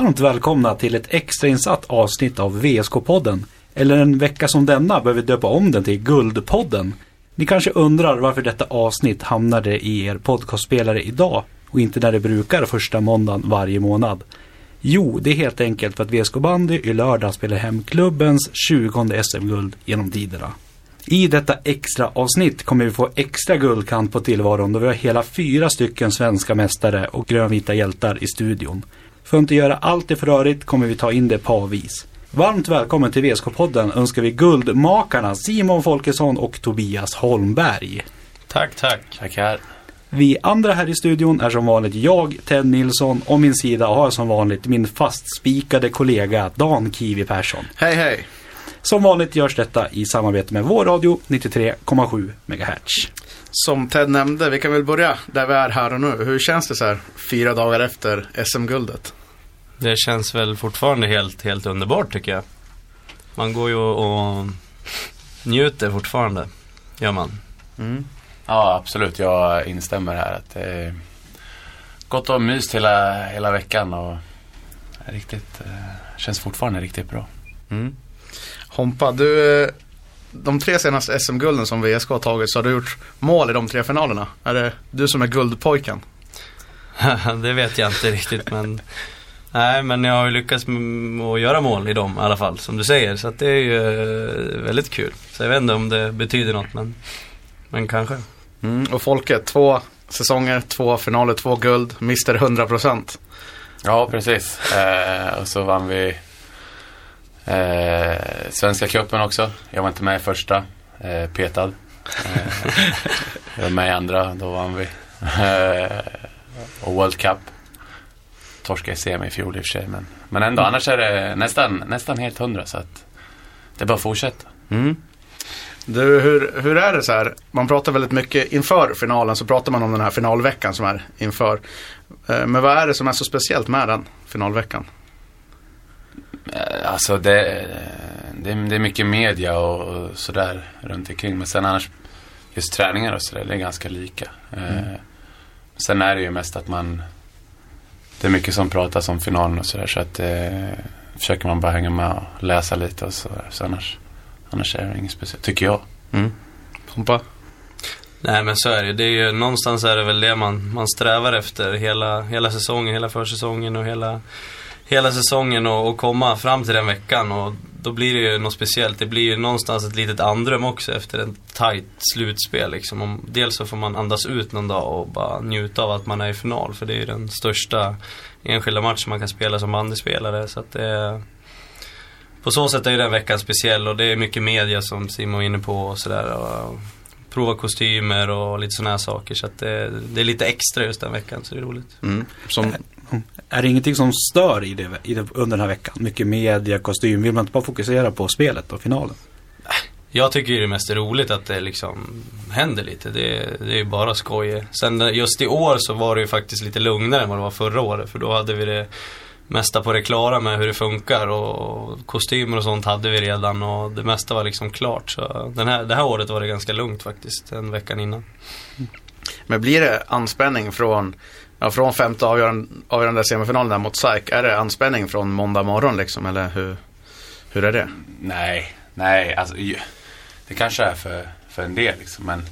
Varmt välkomna till ett extrainsatt avsnitt av VSK-podden. Eller en vecka som denna bör vi döpa om den till Guldpodden. Ni kanske undrar varför detta avsnitt hamnade i er podcastspelare idag och inte när det brukar första måndagen varje månad. Jo, det är helt enkelt för att VSK Bandy i lördag spelar hem klubbens 20 SM-guld genom tiderna. I detta extra avsnitt kommer vi få extra guldkant på tillvaron då vi har hela fyra stycken svenska mästare och grönvita hjältar i studion. För att inte göra allt i för rörigt kommer vi ta in det parvis. Varmt välkommen till VSK-podden önskar vi guldmakarna Simon Folkesson och Tobias Holmberg. Tack, tack. Tackar. Vi andra här i studion är som vanligt jag, Ted Nilsson, och min sida har jag som vanligt min fastspikade kollega Dan Kiwi Persson. Hej hej! Som vanligt görs detta i samarbete med vår radio 93,7 MHz. Som Ted nämnde, vi kan väl börja där vi är här och nu. Hur känns det så här fyra dagar efter SM-guldet? Det känns väl fortfarande helt, helt underbart tycker jag. Man går ju och njuter fortfarande, gör man. Mm. Ja, absolut. Jag instämmer här. Att det är gott och myst hela, hela veckan och riktigt, eh, känns fortfarande riktigt bra. Mm. Hompa, du, eh, de tre senaste SM-gulden som VSK har tagit så har du gjort mål i de tre finalerna. Är det du som är guldpojken? det vet jag inte riktigt men Nej men jag har ju lyckats att göra mål i dem i alla fall som du säger. Så att det är ju eh, väldigt kul. Så jag vet inte om det betyder något men, men kanske. Mm. Och Folke, två säsonger, två finaler, två guld, Mr 100%. Ja, precis. Eh, och så vann vi eh, Svenska cupen också. Jag var inte med i första, eh, petad. Eh, jag var med i andra, då vann vi. Eh, och World Cup. Torskade i semi i fjol i och för sig. Men, men ändå, annars är det nästan, nästan helt hundra. Så att det är bara att fortsätta. Mm. Du, hur, hur är det så här? Man pratar väldigt mycket inför finalen så pratar man om den här finalveckan som är inför. Eh, men vad är det som är så speciellt med den finalveckan? Eh, alltså det, det, det är mycket media och, och sådär runt omkring. Men sen annars, just träningar och sådär, det är ganska lika. Mm. Eh, sen är det ju mest att man, det är mycket som pratas om finalen och sådär. Så att eh, försöker man bara hänga med och läsa lite och sådär. Så annars, annars är det inget speciellt, tycker jag. Mm. Pompa? Nej men så är det. det är ju, någonstans är det väl det man, man strävar efter hela, hela säsongen, hela försäsongen och hela hela säsongen och, och, komma fram till den veckan. Och då blir det ju något speciellt. Det blir ju någonstans ett litet andrum också efter ett tajt slutspel. Liksom. Dels så får man andas ut någon dag och bara njuta av att man är i final. För det är ju den största enskilda matchen man kan spela som bandyspelare. Så att det, på så sätt är ju den veckan speciell och det är mycket media som Simon var inne på och sådär. Prova kostymer och lite sådana här saker. Så att det, det, är lite extra just den veckan så det är roligt. Mm. Som är det ingenting som stör i det, i det, under den här veckan? Mycket media, kostym. Vill man inte bara fokusera på spelet och finalen? Jag tycker det är mest roligt att det liksom händer lite. Det, det är ju bara skoj. Sen just i år så var det ju faktiskt lite lugnare än vad det var förra året. För då hade vi det mesta på det klara med hur det funkar och kostymer och sånt hade vi redan och det mesta var liksom klart. Så den här, det här året var det ganska lugnt faktiskt, en veckan innan. Men blir det anspänning från Ja, från femte avgörande, avgörande semifinalen mot SAIK. Är det anspänning från måndag morgon liksom? Eller hur, hur är det? Nej, nej. Alltså, det kanske är för, för en del liksom. Men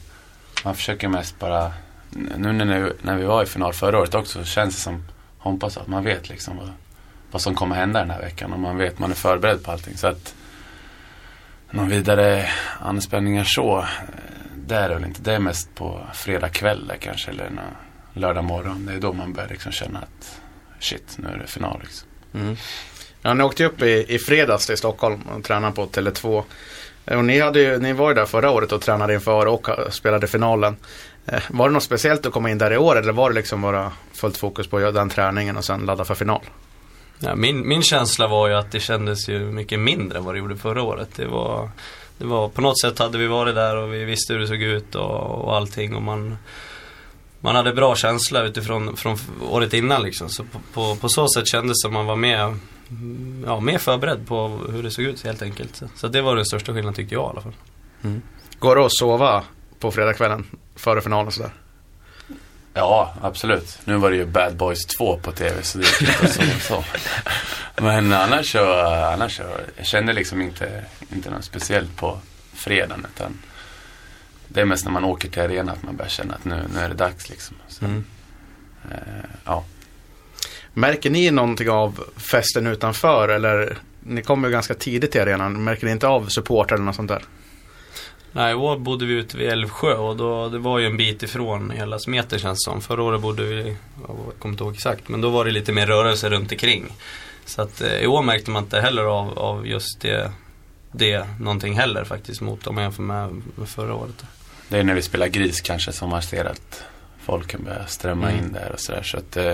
man försöker mest bara. Nu när, när vi var i final förra året också så känns det som hoppas att man vet liksom vad, vad som kommer hända den här veckan. Och man vet, man är förberedd på allting. Så att någon vidare anspänningar så. Eh, det är det väl inte. Det är mest på fredag kväll kanske. Eller något lördag morgon. Det är då man börjar liksom känna att shit, nu är det final. Liksom. Mm. Ja, ni åkte upp i, i fredags till Stockholm och tränade på Tele2. Och ni, hade ju, ni var ju där förra året och tränade inför och spelade finalen. Eh, var det något speciellt att komma in där i år eller var det liksom bara fullt fokus på att göra den träningen och sen ladda för final? Ja, min, min känsla var ju att det kändes ju mycket mindre än vad det gjorde förra året. Det var, det var, på något sätt hade vi varit där och vi visste hur det såg ut och, och allting. Och man, man hade bra känsla utifrån från året innan liksom. Så på, på, på så sätt kändes det som man var med, ja, mer förberedd på hur det såg ut helt enkelt. Så, så det var den största skillnaden tyckte jag i alla fall. Mm. Går det att sova på fredagskvällen före finalen sådär? Ja, absolut. Nu var det ju Bad Boys 2 på tv så det gick inte så, så. Men annars så, annars så, jag kände liksom inte, inte något speciellt på fredagen utan det är mest när man åker till arenan att man börjar känna att nu, nu är det dags liksom. Så, Mm. eh, ja. Märker ni någonting av festen utanför eller ni kommer ju ganska tidigt till arenan. Märker ni inte av support eller något sånt där? Nej, i år bodde vi ute vid Älvsjö och då, det var ju en bit ifrån hela Smeter känns som. Förra året bodde vi, jag kommer inte ihåg exakt, men då var det lite mer rörelse runt omkring. Så att eh, i år märkte man inte heller av, av just det, det någonting heller faktiskt mot om man jämför med, med förra året. Det är när vi spelar gris kanske som man ser att folken börjar strömma Mm. in där och sådär. Så att eh,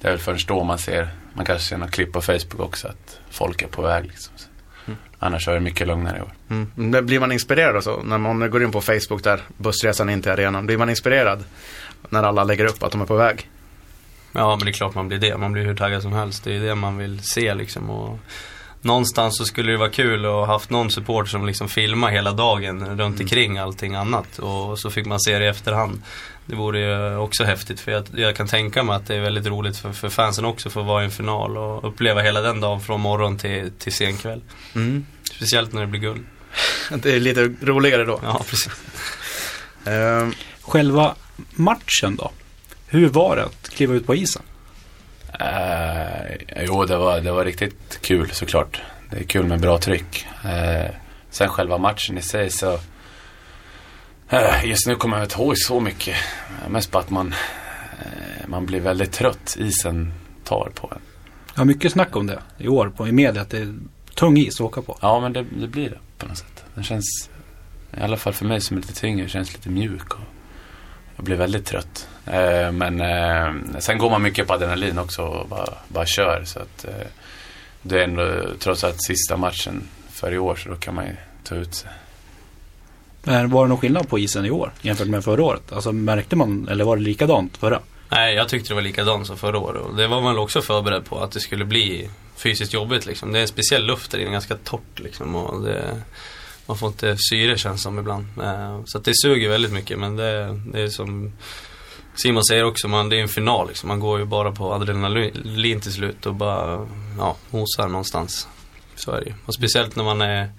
det är väl först då man ser, man kanske ser något klipp på Facebook också att folk är på väg liksom. Mm. Annars är det mycket lugnare i år. Mm. Blir man inspirerad så? När man går in på Facebook där, bussresan in till arenan. Blir man inspirerad när alla lägger upp att de är på väg? Ja, men det är klart man blir det. Man blir hur taggad som helst. Det är det man vill se liksom. Och någonstans så skulle det vara kul att ha haft någon support som liksom filmar hela dagen runt omkring allting annat. Och så fick man se det i efterhand. Det vore ju också häftigt för jag, jag kan tänka mig att det är väldigt roligt för, för fansen också för att vara i en final och uppleva hela den dagen från morgon till, till sen kväll. Mm. Speciellt när det blir guld. Det är lite roligare då. Ja, precis. Ehm, Själva matchen då? Hur var det att kliva ut på isen? Eh, jo, det var, det var riktigt kul såklart. Det är kul med bra tryck. Eh, sen själva matchen i sig så eh, Just nu kommer jag inte ihåg så mycket. Mest på att man, eh, man blir väldigt trött. Isen tar på en. Har mycket snack om det i år på, i media att det är tung is att åka på. Ja, men det, det blir det på något sätt. Den känns, i alla fall för mig som är lite tyngre, känns lite mjuk. Och jag blir väldigt trött. Eh, men eh, sen går man mycket på adrenalin också och bara, bara kör. Så att eh, det är ändå trots allt sista matchen för i år så då kan man ju ta ut sig. Men var det någon skillnad på isen i år jämfört med förra året? Alltså märkte man, eller var det likadant förra? Nej, jag tyckte det var likadant som förra året. Och det var man väl också förberedd på att det skulle bli fysiskt jobbigt liksom. Det är en speciell luft där inne, ganska torrt liksom. Och det, man får inte syre känns som ibland. Eh, Så att det suger väldigt mycket men det, det är som Simon säger också, man, det är en final liksom. Man går ju bara på adrenalin till slut och bara ja, mosar någonstans. Så är det ju. Och speciellt när man är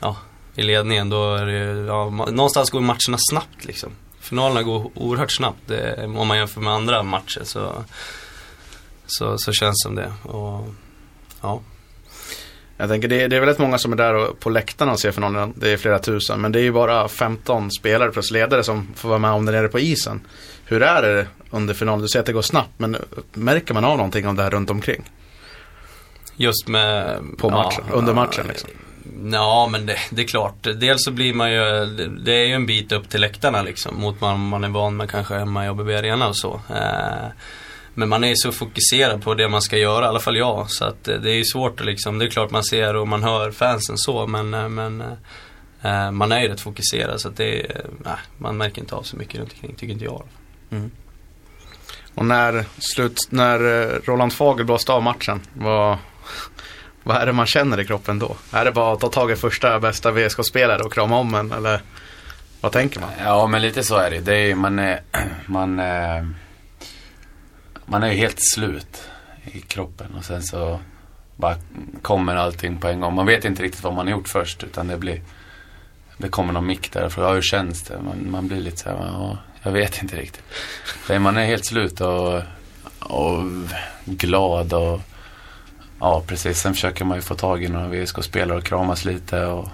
ja, i ledningen då är det ju, ja, någonstans går matcherna snabbt liksom. Finalerna går oerhört snabbt det, om man jämför med andra matcher så, så, så känns det som det. Och, ja jag tänker det, det är väldigt många som är där och, på läktarna och ser finalen. Det är flera tusen. Men det är ju bara 15 spelare plus ledare som får vara med om det nere på isen. Hur är det under finalen? Du säger att det går snabbt. Men märker man av någonting av det här runt omkring? Just med... På matchen, under matchen, ja, liksom. Ja, men det, det är klart. Dels så blir man ju, det, är ju en bit upp till läktarna liksom. Mot vad man är van med kanske hemma i ABB Arena och så. Eh, men man är ju så fokuserad på det man ska göra, i alla fall jag. Så att eh, det är ju svårt att liksom, det är klart man ser och man hör fansen så, men, eh, men eh, man är ju rätt fokuserad så att det nej, man märker inte av så mycket runt omkring, tycker inte jag. Och när, slut, när Roland Fagel blåste av matchen, vad, vad är det man känner i kroppen då? Är det bara att ta tag i första bästa VSK-spelare och krama om en eller vad tänker man? Ja, men lite så är det. det är, man, är, man, man är ju helt slut i kroppen och sen så bara kommer allting på en gång. Man vet inte riktigt vad man har gjort först utan det blir det kommer någon mick där och frågar ja, hur känns det? Man, man blir lite så här, ja, jag vet inte riktigt. Man är helt slut och, och glad och ja, precis. Sen försöker man ju få tag i några VSK-spelare och kramas lite och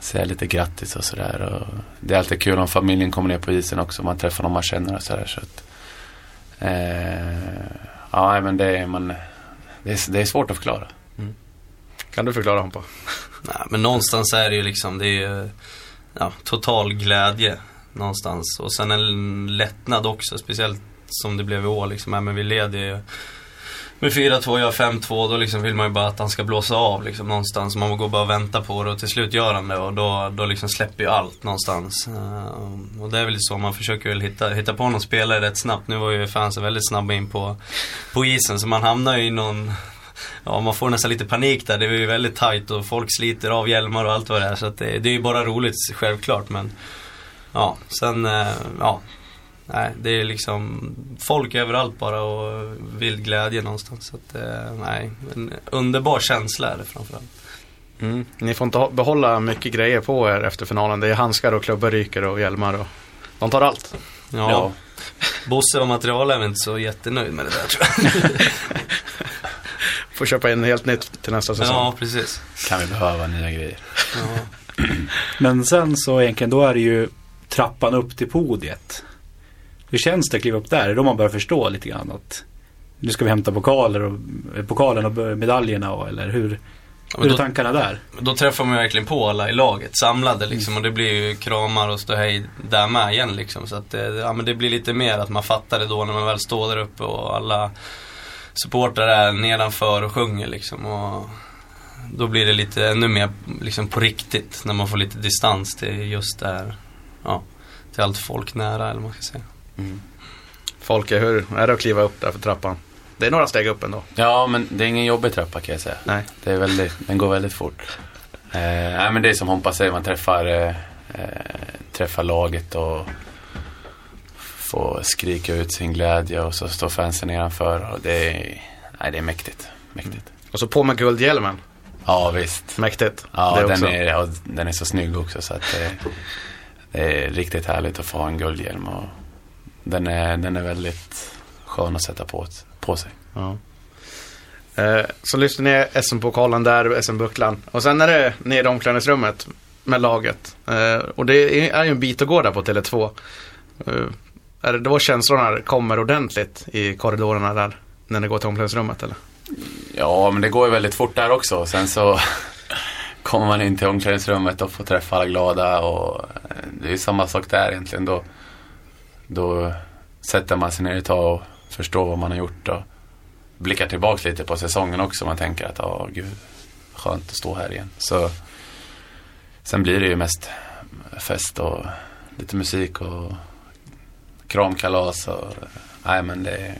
säga lite grattis och sådär. Det är alltid kul om familjen kommer ner på isen också. Man träffar någon man känner och sådär. Så att, eh, ja, men det är, man, det, är, det är svårt att förklara. Kan du förklara Hampa? Nej, men någonstans är det ju liksom, det är ju, ja, total glädje någonstans. Och sen en lättnad också, speciellt som det blev i år liksom. Ja, men vi leder ju med 4-2, jag 5-2, då liksom vill man ju bara att han ska blåsa av liksom någonstans. Man går bara och väntar på det och till slut gör han det och då, då liksom släpper ju allt någonstans. Eh, och det är väl så, man försöker väl hitta, hitta på någon spelare rätt snabbt. Nu var ju fansen väldigt snabba in på, på isen så man hamnar ju i någon Ja, man får nästan lite panik där. Det är ju väldigt tajt och folk sliter av hjälmar och allt vad det är. Så att det, det är ju bara roligt, självklart. Men ja, sen, eh, ja nej, det är liksom folk överallt bara och vild glädje någonstans. Så att, eh, nej, en underbar känsla är det framförallt. Mm. Ni får inte behålla mycket grejer på er efter finalen. Det är handskar och klubbor ryker och hjälmar och de tar allt. Ja, Ja. Bosse och materialen är inte så jättenöjd med det där tror jag. Får köpa in helt nytt till nästa säsong. Ja, precis. Kan vi behöva nya grejer. Ja. Men sen så egentligen då är det ju trappan upp till podiet. Hur känns det att kliva upp där? Det är då man börjar förstå lite grann att nu ska vi hämta pokaler och, eh, pokalen och medaljerna och, eller hur, hur men är då, tankarna där? då träffar man verkligen på alla i laget samlade liksom och det blir ju kramar och ståhej där med igen liksom. Så att det, ja, men det blir lite mer att man fattar det då när man väl står där uppe och alla supportrar är nedanför och sjunger liksom. Och då blir det lite ännu mer liksom på riktigt när man får lite distans till just där, ja, till allt folk nära eller vad man ska säga. Folke, hur är det att kliva upp där för trappan? Det är några steg upp ändå. Ja, men det är ingen jobbig trappa kan jag säga. Nej. Det är väldigt, den går väldigt fort. Eh, nej, men det är som Hompa säger, man träffar, eh, eh, träffar laget och får skrika ut sin glädje och så står fansen nedanför. Och det, är, nej, det är mäktigt. mäktigt. Och så på med guldhjälmen. Ja, visst. Mäktigt. Ja, den också. är, ja, den är så snygg också så att det, det är riktigt härligt att få ha en guldhjälm. Och den, är, den är väldigt skön att sätta på, på sig. Ja. Eh, så lyfter ni SM-pokalen där, SM-bucklan. Och sen är det ner i omklädningsrummet med laget. Eh, och det är är ju en bit att gå där på Tele2. Eh, är det då känslorna kommer ordentligt i korridorerna där? När ni går till omklädningsrummet eller? Ja, men det går ju väldigt fort där också. Sen så kommer man in till omklädningsrummet och får träffa alla glada. Och eh, det är ju samma sak där egentligen. Då, då sätter man sig ner ett tag och förstår vad man har gjort. Och blickar tillbaka lite på säsongen också. Man tänker att, ja gud, skönt att stå här igen. Så sen blir det ju mest fest och lite musik och kramkalas. Och, nej men det är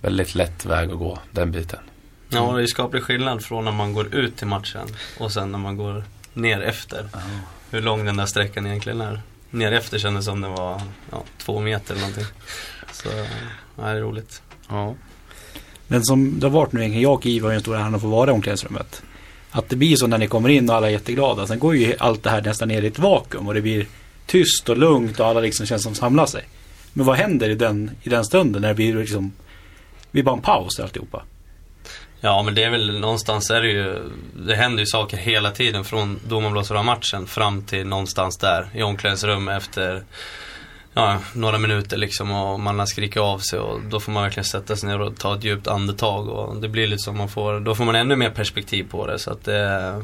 väldigt lätt väg att gå, den biten. Ja, det är skaplig skillnad från när man går ut till matchen och sen när man går ner efter. Hur lång den där sträckan egentligen är nere efter kändes som det var ja, två meter eller någonting. Så, ja, det är roligt. Ja. Men som det har varit nu jag och Ivar har ju en stor ära att få vara i omklädningsrummet. Att det blir så när ni kommer in och alla är jätteglada. Sen går ju allt det här nästan ner i ett vakuum och det blir tyst och lugnt och alla liksom känns som samlar sig. Men vad händer i den, i den stunden när det blir liksom, det blir bara en paus i alltihopa? Ja, men det är väl någonstans är det ju, det händer ju saker hela tiden från då man blåser av matchen fram till någonstans där i omklädningsrummet efter ja, några minuter liksom och man har skrikit av sig och då får man verkligen sätta sig ner och ta ett djupt andetag och det blir lite som man får, då får man ännu mer perspektiv på det så att det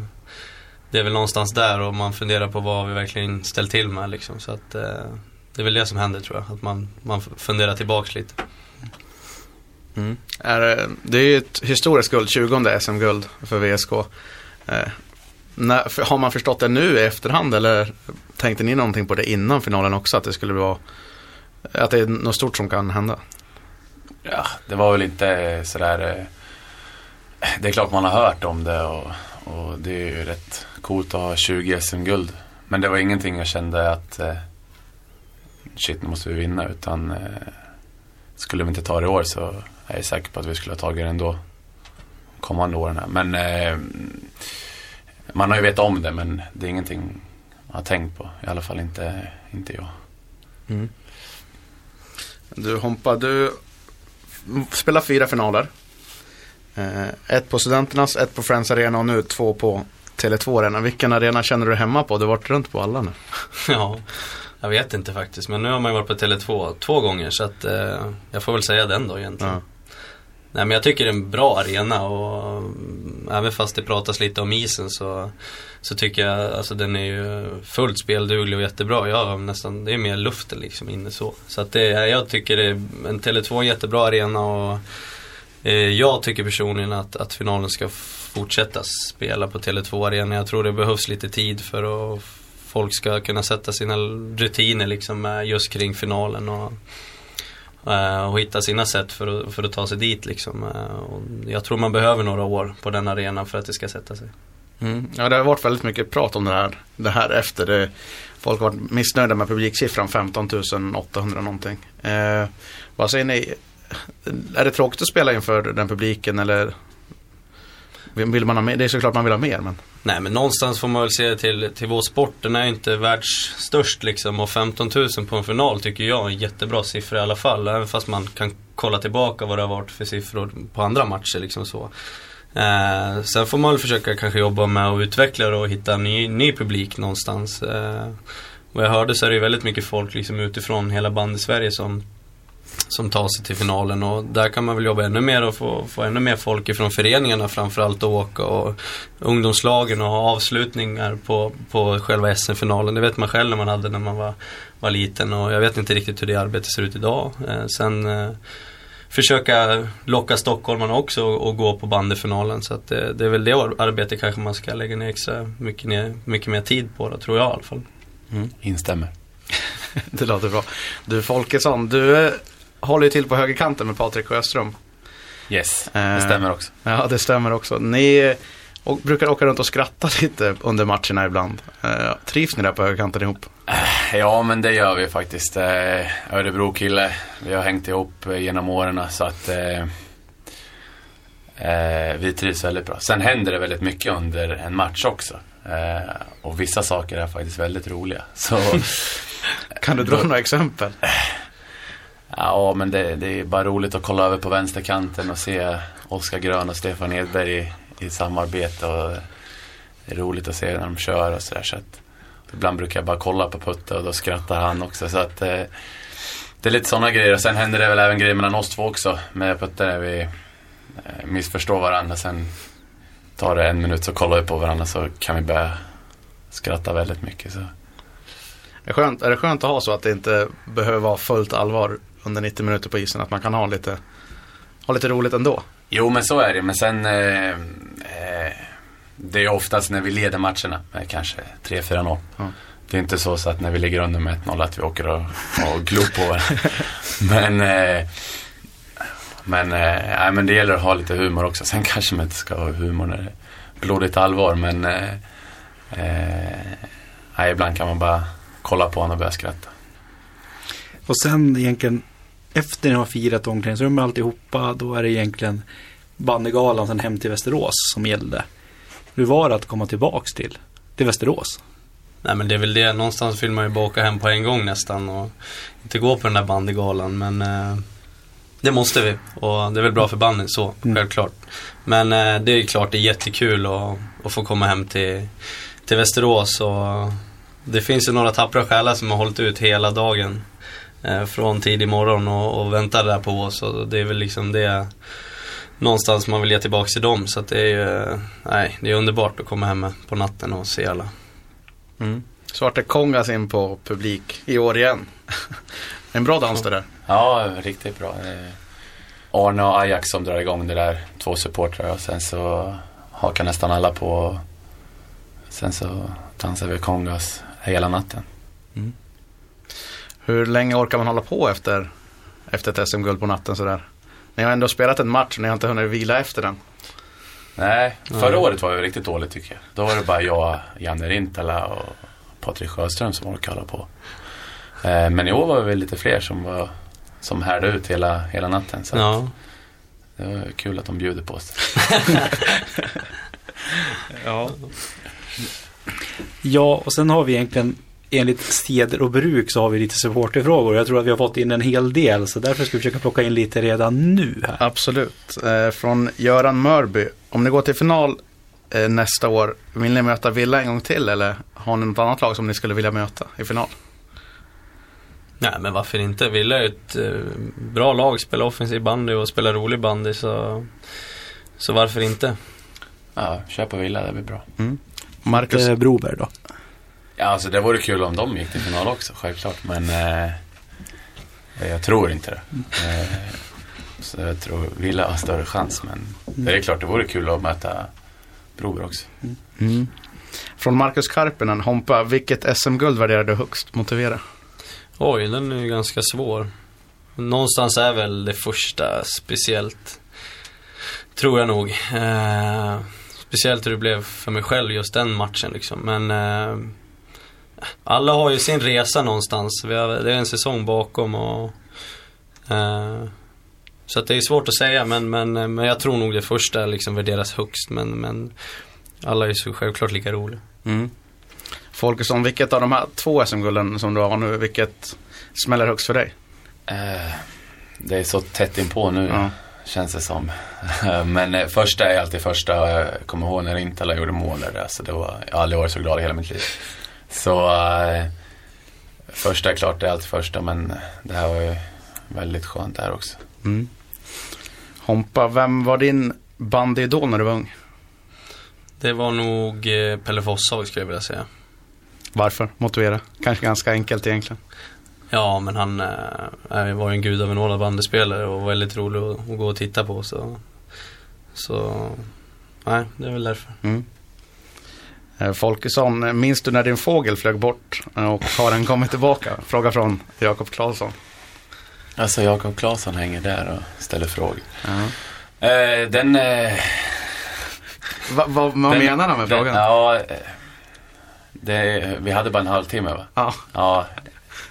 det är väl någonstans där och man funderar på vad vi verkligen ställt till med liksom så att eh, det är väl det som händer tror jag, att man, man funderar tillbaks lite. Mm. Är, det- det är ju ett historiskt guld, 20 SM-guld för VSK. Eh, när, för, har man förstått det nu i efterhand eller tänkte ni någonting på det innan finalen också? Att det skulle vara att det är något stort som kan hända? Ja, det var väl inte sådär... eh, Det är klart man har hört om det och, och det är ju rätt coolt att ha 20 SM-guld. Men det var ingenting jag kände att eh, shit, nu måste vi vinna. Utan eh, skulle vi inte ta det i år så är jag säker på att vi skulle ha tagit det ändå. Kommande åren här. Men eh, man har ju vetat om det men det är ingenting man har tänkt på. I alla fall inte, inte jag. Mm. Du Hompa, du spelar fyra finaler. Eh, ett på Studenternas, ett på Friends Arena och nu två på Tele2 Arena. Vilken arena känner du hemma på? Du har varit runt på alla nu. Ja, jag vet inte faktiskt. Men nu har man ju varit på Tele2 två gånger så att eh, jag får väl säga den då egentligen. Ja. Nej men jag tycker det är en bra arena och mm, även fast det pratas lite om isen så, så tycker jag alltså den är ju fullt spelduglig och jättebra. Jag har nästan, det är mer luften liksom inne så. Så att det, jag tycker det är en Tele2 en jättebra arena och eh, jag tycker personligen att, att finalen ska fortsätta spela på Tele2 arena. Jag tror det behövs lite tid för att folk ska kunna sätta sina rutiner liksom eh, just kring finalen. Och, Eh, och hitta sina sätt för att, för att ta sig dit liksom. Eh, och jag tror man behöver några år på den arenan för att det ska sätta sig. Mm. Ja, det har varit väldigt mycket prat om det här, det här efter. Det, folk har varit missnöjda med publiksiffran 15 800 någonting. Eh, vad säger ni? Är det tråkigt att spela inför den publiken eller vill man ha mer? Det är såklart man vill ha mer men Nej men någonstans får man väl se till, till vår sport. Den är inte världsstörst liksom. Och 15 000 på en final tycker jag är en jättebra siffra i alla fall. Även fast man kan kolla tillbaka vad det har varit för siffror på andra matcher liksom så. Eh, sen får man väl försöka kanske jobba med att utveckla det och hitta ny, ny publik någonstans. Eh, vad jag hörde så är det ju väldigt mycket folk liksom utifrån hela bandet Sverige som som tar sig till finalen och där kan man väl jobba ännu mer och få, få ännu mer folk ifrån föreningarna framförallt att åka och ungdomslagen och ha avslutningar på, på själva SM-finalen. Det vet man själv när man hade när man var, var liten och jag vet inte riktigt hur det arbetet ser ut idag. Eh, sen eh, försöka locka stockholmarna också och, och gå på bandyfinalen så att det, det är väl det arbetet kanske man ska lägga ner extra mycket, ner, mycket mer tid på det, tror jag i alla fall. Mm. Instämmer. det låter bra. Du Folkesson, du eh, håller ju till på högerkanten med Patrik Sjöström. Yes, det eh, stämmer också. Ja, det stämmer också. Ni och brukar åka runt och skratta lite under matcherna ibland. Eh, trivs ni där på högerkanten ihop? Eh, ja, men det gör vi faktiskt. Örebro-kille. Vi har hängt ihop genom åren så att eh, vi trivs väldigt bra. Sen händer det väldigt mycket under en match också. Eh, och vissa saker är faktiskt väldigt roliga. Så, kan du dra några exempel? Ja, men det, det, är bara roligt att kolla över på vänsterkanten och se Oskar Grön och Stefan Edberg i, i samarbete. Och det är roligt att se när de kör och sådär. Så att, ibland brukar jag bara kolla på Putte och då skrattar han också. Så att, eh, det är lite sådana grejer. Och sen händer det väl även grejer mellan oss två också. Med Putte när vi eh, missförstår varandra. Sen tar det en minut så kollar vi på varandra så kan vi börja skratta väldigt mycket. Så. Är det, skönt, är det skönt att ha så att det inte behöver vara fullt allvar under 90 minuter på isen. Att man kan ha lite, ha lite roligt ändå. Jo, men så är det. Men sen eh, eh, det är oftast när vi leder matcherna med kanske 3-4-0. Mm. Det är inte så, så att när vi ligger under med 1-0 att vi åker och, och glor på varandra. men, eh, men, eh, men det gäller att ha lite humor också. Sen kanske man inte ska ha humor när det är blodigt allvar. Men eh, eh, ibland kan man bara kolla på honom och börja skratta. Och sen egentligen efter ni har firat omklädningsrummet alltihopa, då är det egentligen bandygalan sen hem till Västerås som gällde. Hur var det att komma tillbaks till, till Västerås? Nej men det är väl det, någonstans vill man ju bara åka hem på en gång nästan och inte gå på den där bandygalan men eh, det måste vi och det är väl bra för bandet så, mm. självklart. Men eh, det är klart det är jättekul att, att få komma hem till, till Västerås och det finns ju några tappra själar som har hållit ut hela dagen från tidig morgon och, och väntar där på oss. Och det är väl liksom det någonstans man vill ge tillbaka till dem. Så att det är ju, nej, det är underbart att komma hem på natten och se alla. Mm. Svarte Kongas in på publik i år igen. en bra dans det där. Ja, riktigt bra. Arne och Ajax som drar igång det där. Två supportrar och sen så hakar nästan alla på. Sen så dansar vi Kongas hela natten. Mm. Hur länge orkar man hålla på efter, efter ett SM-guld på natten sådär? Ni har ändå spelat en match och ni har inte hunnit vila efter den. Nej, förra mm. året var det riktigt dåligt tycker jag. Då var det bara jag, Janne Rintala och Patrik Sjöström som orkade hålla på. Eh, men i år var vi lite fler som, var, som härde ut hela, hela natten. Så ja. det var kul att de bjuder på oss. ja. ja, och sen har vi egentligen enligt seder och bruk så har vi lite supporterfrågor. Jag tror att vi har fått in en hel del så därför ska vi försöka plocka in lite redan nu. Här. Absolut. Eh, från Göran Mörby. Om ni går till final eh, nästa år, vill ni möta Villa en gång till eller har ni något annat lag som ni skulle vilja möta i final? Nej men varför inte? Villa är ett eh, bra lag, spelar offensiv bandy och spelar rolig bandy så, så varför inte? Ja, köpa Villa, det blir bra. Mm. Marcus Broberg då? Ja, alltså det vore kul om de gick till final också, självklart. Men eh, jag tror inte det. Eh, så jag tror Villa har större chans. Men mm. det är klart, det vore kul att möta Broberg också. Mm. Från Marcus Karpinen, Hompa, vilket SM-guld värderar du högst? Motivera. Oj, den är ju ganska svår. Någonstans är väl det första speciellt. Tror jag nog. Eh, speciellt hur det blev för mig själv just den matchen liksom. Men eh, Alla har ju sin resa någonstans. Vi har, det är en säsong bakom och... Eh, så att det är svårt att säga men, men, men jag tror nog det första liksom värderas högst men, men alla är så självklart lika roliga. Mm. Folkesson, vilket av de här två SM-gulden som du har nu, vilket smäller högst för dig? Eh, det är så tätt inpå nu. Ja. Känns det som. Men eh, första är alltid första. Jag kommer ihåg när Intala gjorde mål där. Alltså det var, jag har aldrig varit så glad i hela mitt liv. Så eh, första är klart, det är alltid första. Men det här var ju väldigt skönt det här också. Mm. Hompa, vem var din bandyidol när du var ung? Det var nog eh, Pelle Fosshaug skulle jag vilja säga. Varför? Motivera. Kanske ganska enkelt egentligen. Ja, men han eh, var ju en gudabenådad bandyspelare och väldigt rolig att, att gå och titta på. Så, så nej, det är väl därför. Mm. Eh, Folkesson, minns du när din fågel flög bort och har den kommit tillbaka? Fråga från Jakob Claesson. Alltså Jakob Claesson hänger där och ställer frågor. Ja. Eh, den... Eh, Va, va, vad den, menar han med den, frågan? Ja, eh, det, vi hade bara en halvtimme va? Ja. Ja,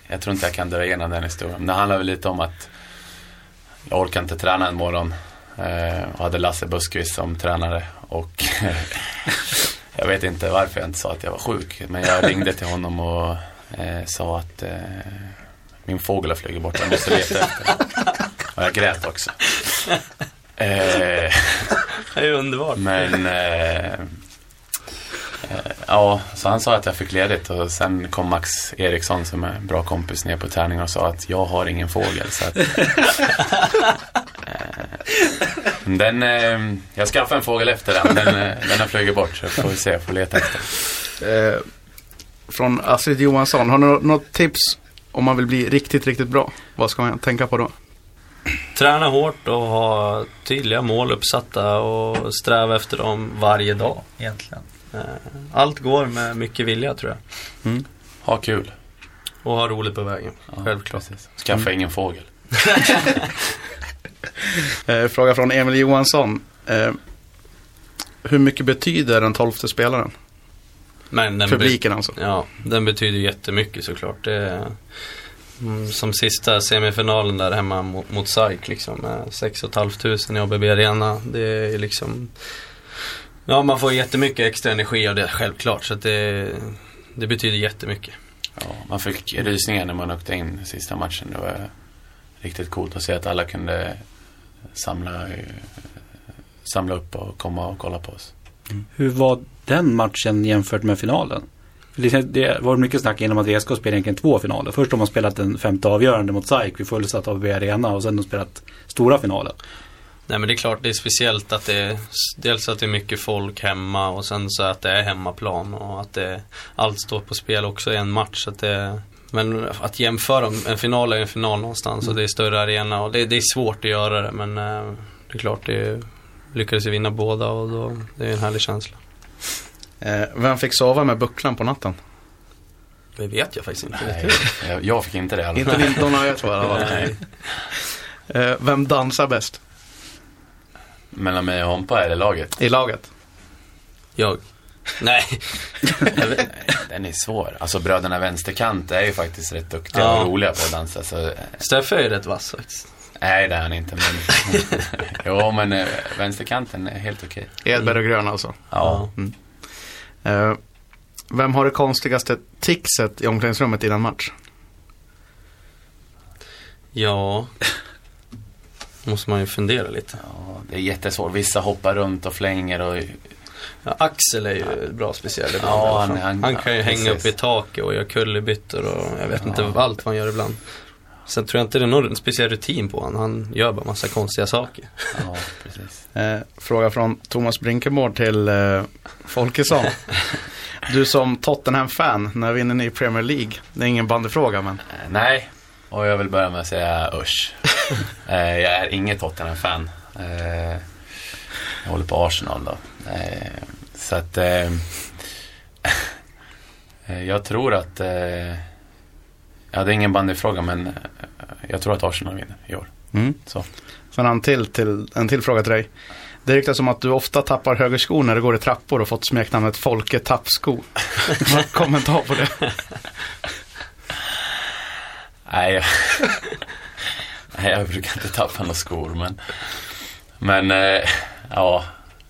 jag tror inte jag kan dra igenom den historien. Men det handlar väl lite om att jag orkade inte träna en morgon. Eh, och hade Lasse Buskvist som tränare. Och jag vet inte varför jag inte sa att jag var sjuk. Men jag ringde till honom och eh, sa att eh, min fågel har flugit bort. Jag måste leta efter. Och jag grät också. Eh, Det är underbart. men eh, eh, ja, så han sa att jag fick ledigt och sen kom Max Eriksson som är en bra kompis ner på träningen och sa att jag har ingen fågel. Så att, den, eh, jag skaffade en fågel efter den. Den, eh, den har flugit bort så får se, jag får leta efter. Eh, från Astrid Johansson, har nå- något tips om man vill bli riktigt, riktigt bra? Vad ska man tänka på då? Träna hårt och ha tydliga mål uppsatta och sträva efter dem varje dag egentligen. Eh, Allt går med mycket vilja tror jag. Ha kul. Och ha roligt på vägen. Ja, Självklart. precis. Skaffa ingen fågel. Eh, fråga från Emil Johansson. Eh, hur mycket betyder den tolfte spelaren? Men den, Publiken alltså. ja, den betyder jättemycket såklart. Det är, mm, som sista semifinalen där hemma mot, mot SAIK liksom. med 6 500 i ABB Arena. Det är liksom Ja, man får jättemycket extra energi av det självklart. Så att det, det betyder jättemycket. Ja, man fick rysningar när man åkte in sista matchen. Det var riktigt coolt att se att alla kunde samla, samla upp och komma och kolla på oss. Hur var den matchen jämfört med finalen? För Det var mycket snack inom att VSK spelade egentligen två finaler. Först har man spelat den femte avgörande mot SAIK vid fullsatt ABB Arena och sen har de spelat stora finalen. Nej men det är klart det är speciellt att det är Dels att det är mycket folk hemma och sen så att det är hemmaplan och att det Allt står på spel också i en match så att det Men att jämföra, en final är en final någonstans och det är större arena och det, det är svårt att göra det men eh, Det är klart det Lyckades vi vinna båda och då Det är en härlig känsla Eh, vem fick sova med bucklan på natten? Det vet jag faktiskt inte Nej, jag, jag fick inte det Inte din Donna jag tror i alla fall. Eh, vem dansar bäst Mellan mig och Hompa eller laget? i laget? Jag Nej Den är svår. Alltså bröderna vänsterkant är ju faktiskt rätt duktiga Ja. och roliga på att dansa. Så, eh, Steffe är ju rätt vass faktiskt nej, det är han inte. Men, jo, men eh, vänsterkanten är helt okej. Edberg och Grön alltså. Ja. Eh, vem har det konstigaste tixet i omklädningsrummet innan match? Ja Måste man ju fundera lite ja, det är jättesvårt. Vissa hoppar runt och flänger och Ja, Axel är ju bra speciell ibland. Ja, han- han- han kan ju ja, hänga precis. upp i taket och göra kullerbyttor och jag vet Ja. inte allt vad han gör ibland. Sen tror jag inte det är någon speciell rutin på honom. Han gör bara massa konstiga saker. ja, precis. Eh, fråga från Thomas Brinkemord till eh, Folkesson. Du som Tottenham-fan, när vinner ni Premier League? Det är ingen bandyfråga men. Eh, Nej, och jag vill börja med att säga usch. eh, jag är inget Tottenham-fan. Eh, jag håller på Arsenal då. Eh, så att eh, eh, jag tror att eh, Ja, det är ingen bandyfråga men eh, jag tror att Arsenal vinner i år. Mm. Så. Sen han till, till, en till fråga till dig. Det ryktas som att du ofta tappar högerskor när du går i trappor och fått smeknamnet Folke Tappsko. Vad kommentar på det? Nej, jag, nej, jag brukar inte tappa några skor men, men eh, ja,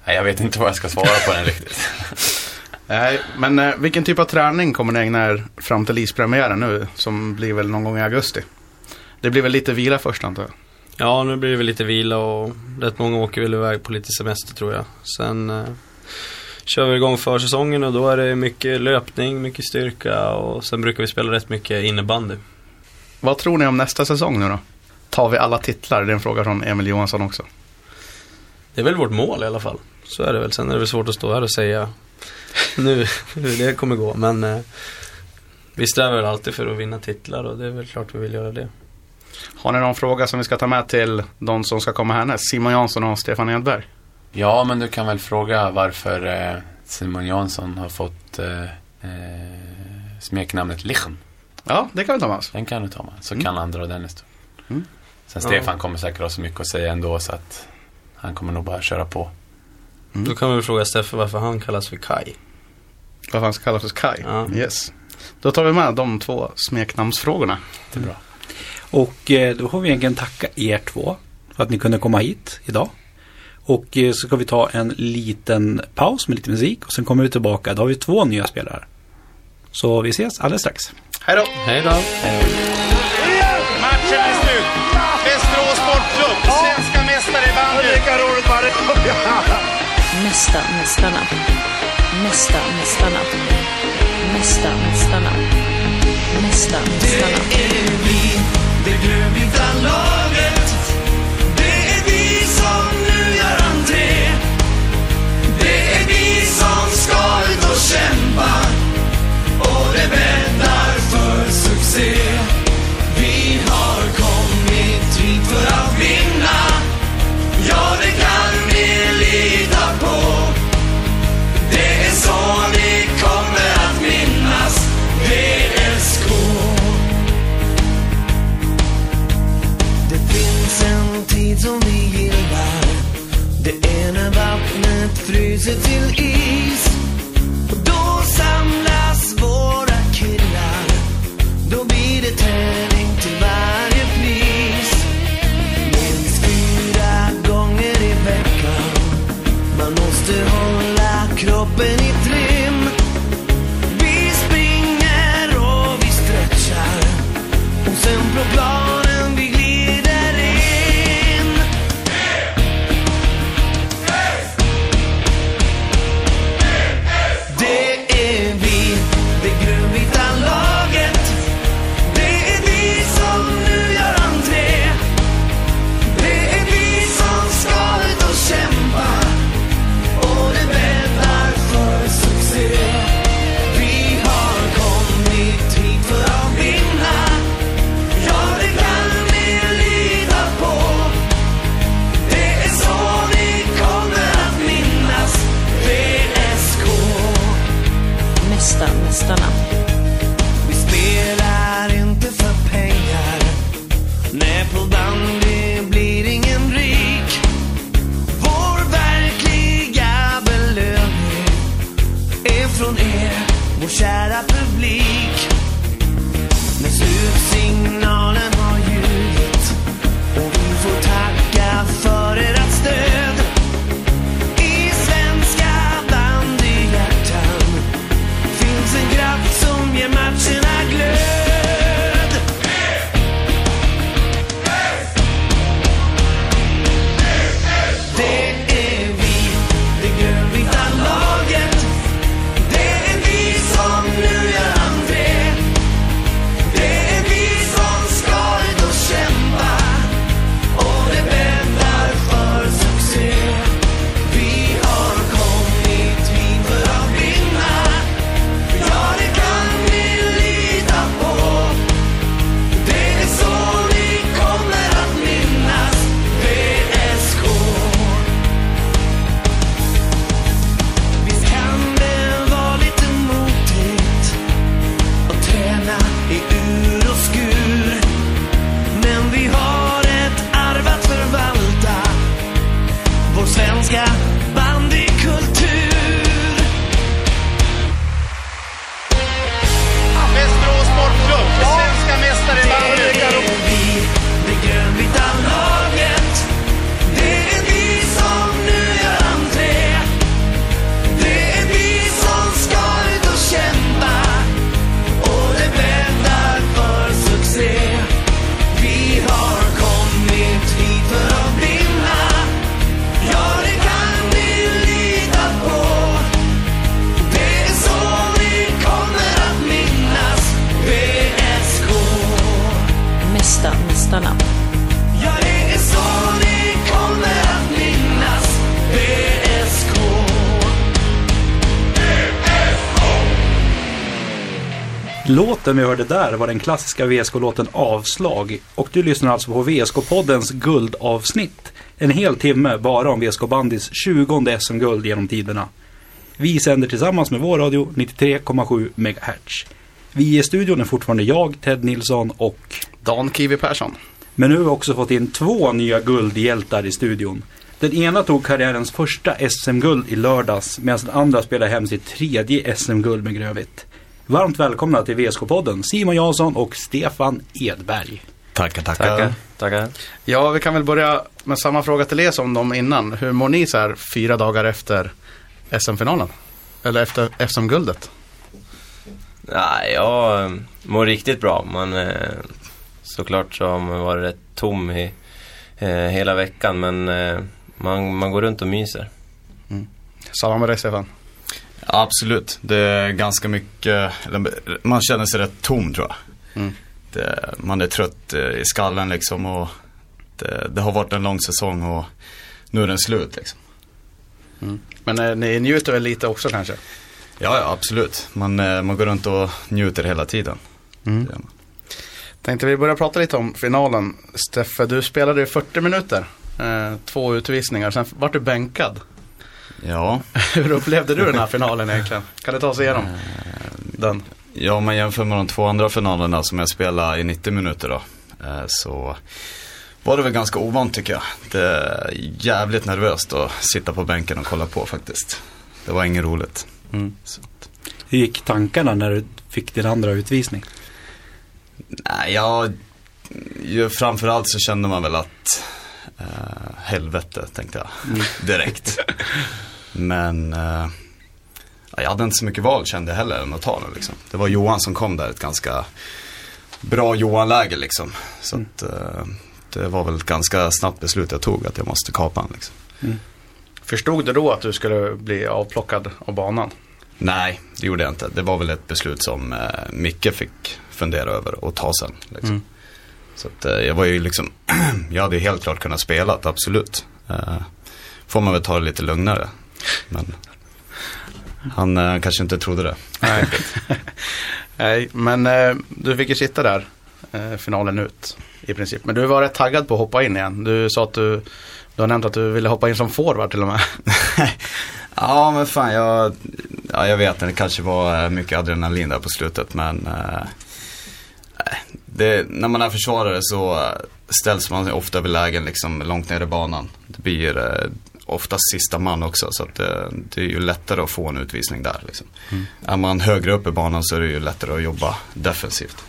nej, jag vet inte vad jag ska svara på den riktigt. Nej, men eh, vilken typ av träning kommer ni ägna er fram till ispremiären nu? Som blir väl någon gång i augusti? Det blir väl lite vila först antar jag? Ja, nu blir det väl lite vila och rätt många åker väl iväg på lite semester tror jag. Sen eh, kör vi igång försäsongen och då är det mycket löpning, mycket styrka och sen brukar vi spela rätt mycket innebandy. Vad tror ni om nästa säsong nu då? Tar vi alla titlar? Det är en fråga från Emil Johansson också. Det är väl vårt mål i alla fall. Så är det väl. Sen är det väl svårt att stå här och säga nu hur det kommer gå. Men eh, vi strävar väl alltid för att vinna titlar och det är väl klart vi vill göra det. Har ni någon fråga som vi ska ta med till de som ska komma härnäst? Simon Jansson och Stefan Edberg. Ja, men du kan väl fråga varför eh, Simon Jansson har fått eh, eh, smeknamnet Lichen. Ja, det kan vi ta med oss. Den kan du ta med. Så Mm. kan han dra den historien. Mm. Sen Ja. Stefan kommer säkert ha så mycket att säga ändå så att han kommer nog bara köra på. Mm. Då kan vi väl fråga Steffe varför han kallas för Kai. Vad han ska kallas för Kai. Ja. Yes. Då tar vi med de två smeknamnsfrågorna. Det är bra. Och eh, då får vi egentligen tacka er två för att ni kunde komma hit idag. Och eh, så ska vi ta en liten paus med lite musik och sen kommer vi tillbaka. Då har vi två nya spelare. Så vi ses alldeles strax. Hej då! Hej då! Matchen är slut. Västerås Sportklubb, svenska mästare i bandy. Lika roligt var det. Mästa mästarna. Mästa mästarna. Mästa mästarna. Mästa mästarna. Det är vi, det grönvita laget Det är vi som nu gör entré Det är vi som ska ut och kämpa fryser till Låten vi hörde där var den klassiska VSK-låten Avslag och du lyssnar alltså på VSK-poddens guldavsnitt. En hel timme bara om VSK Bandys 20 SM-guld genom tiderna. Vi sänder tillsammans med vår radio 93,7 MHz. Vi i studion är fortfarande jag, Ted Nilsson och Dan Kiwi Persson. men nu har vi också fått in två nya guldhjältar i studion. Den ena tog karriärens första SM-guld i lördags medan den andra spelar hem sitt tredje SM-guld med Grövit. Varmt välkomna till VSK-podden Simon Jansson och Stefan Edberg. Tackar, tackar. Tackar. Tackar. Ja, vi kan väl börja med samma fråga till er som de innan. Hur mår ni så här fyra dagar efter SM-finalen? Eller efter SM-guldet? Nej, jag eh, mår riktigt bra. Man, eh, såklart så har man varit rätt tom i eh, hela veckan men man, man går runt och myser. Samma med dig Stefan. Ja, absolut. Det är ganska mycket, man känner sig rätt tom tror jag. Mm. Det, man är trött eh, i skallen liksom och det, det har varit en lång säsong och nu är den slut liksom. Men eh, ni njuter väl lite också kanske? Ja, ja absolut. Man, eh, man går runt och njuter hela tiden. Mm. Tänkte vi börja prata lite om finalen. Steffe, du spelade i 40 minuter. Eh, två utvisningar, sen vart du bänkad. Ja, Hur upplevde du den här finalen egentligen? Kan du ta oss igenom den? Ja, om man jämför med de två andra finalerna som jag spelade i 90 minuter då. eh, Så var det väl ganska ovant tycker jag. Det är jävligt nervöst att sitta på bänken och kolla på faktiskt. Det var inget roligt. Mm. Hur gick tankarna när du fick din andra utvisning? nej, jag, ju framförallt så kände man väl att eh, helvete tänkte jag direkt. Men eh, ja, jag hade inte så mycket val kände jag heller än att ta den liksom. Det var Johan som kom där, ett ganska bra Johan-läge liksom. Så att, eh, det var väl ett ganska snabbt beslut jag tog att jag måste kapa den liksom. Förstod du då att du skulle bli avplockad av banan? Nej, det gjorde jag inte. Det var väl ett beslut som eh, Micke fick fundera över och ta sen. Liksom. Så att, eh, jag var ju liksom, jag hade ju helt klart kunnat spela, absolut. Eh, får man väl ta det lite lugnare. Men han eh, kanske inte trodde det. Nej. Nej, men du fick ju sitta där finalen ut i princip. Men du var rätt taggad på att hoppa in igen. Du sa att du, du har nämnt att du ville hoppa in som forward till och med. Ja, men fan jag, ja, jag vet att det kanske var mycket adrenalin där på slutet men eh, det, när man är försvarare så eh, ställs man ofta vid lägen liksom långt ner i banan. Det blir eh, oftast sista man också så att eh, det är ju lättare att få en utvisning där. Liksom. Är man högre upp i banan så är det ju lättare att jobba defensivt.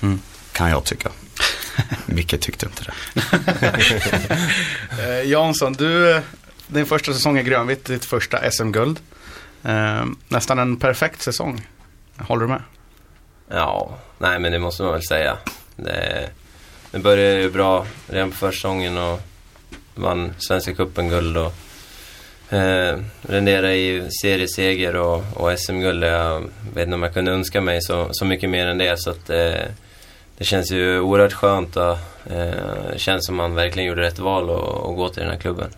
Mm. Kan jag tycka. Micke tyckte inte det. Eh, Jansson, du, din första säsong i grönvitt, ditt första SM-guld. Eh, nästan en perfekt säsong. Håller du med? Ja, nej men det måste man väl säga. Det, det började ju bra redan på försäsongen och vann Svenska cupen guld och eh, renderade i serieseger och, och SM-guld. Jag vet inte om jag kunde önska mig så, så mycket mer än det så att eh, det känns ju oerhört skönt och eh, det känns som man verkligen gjorde rätt val att gå till den här klubben.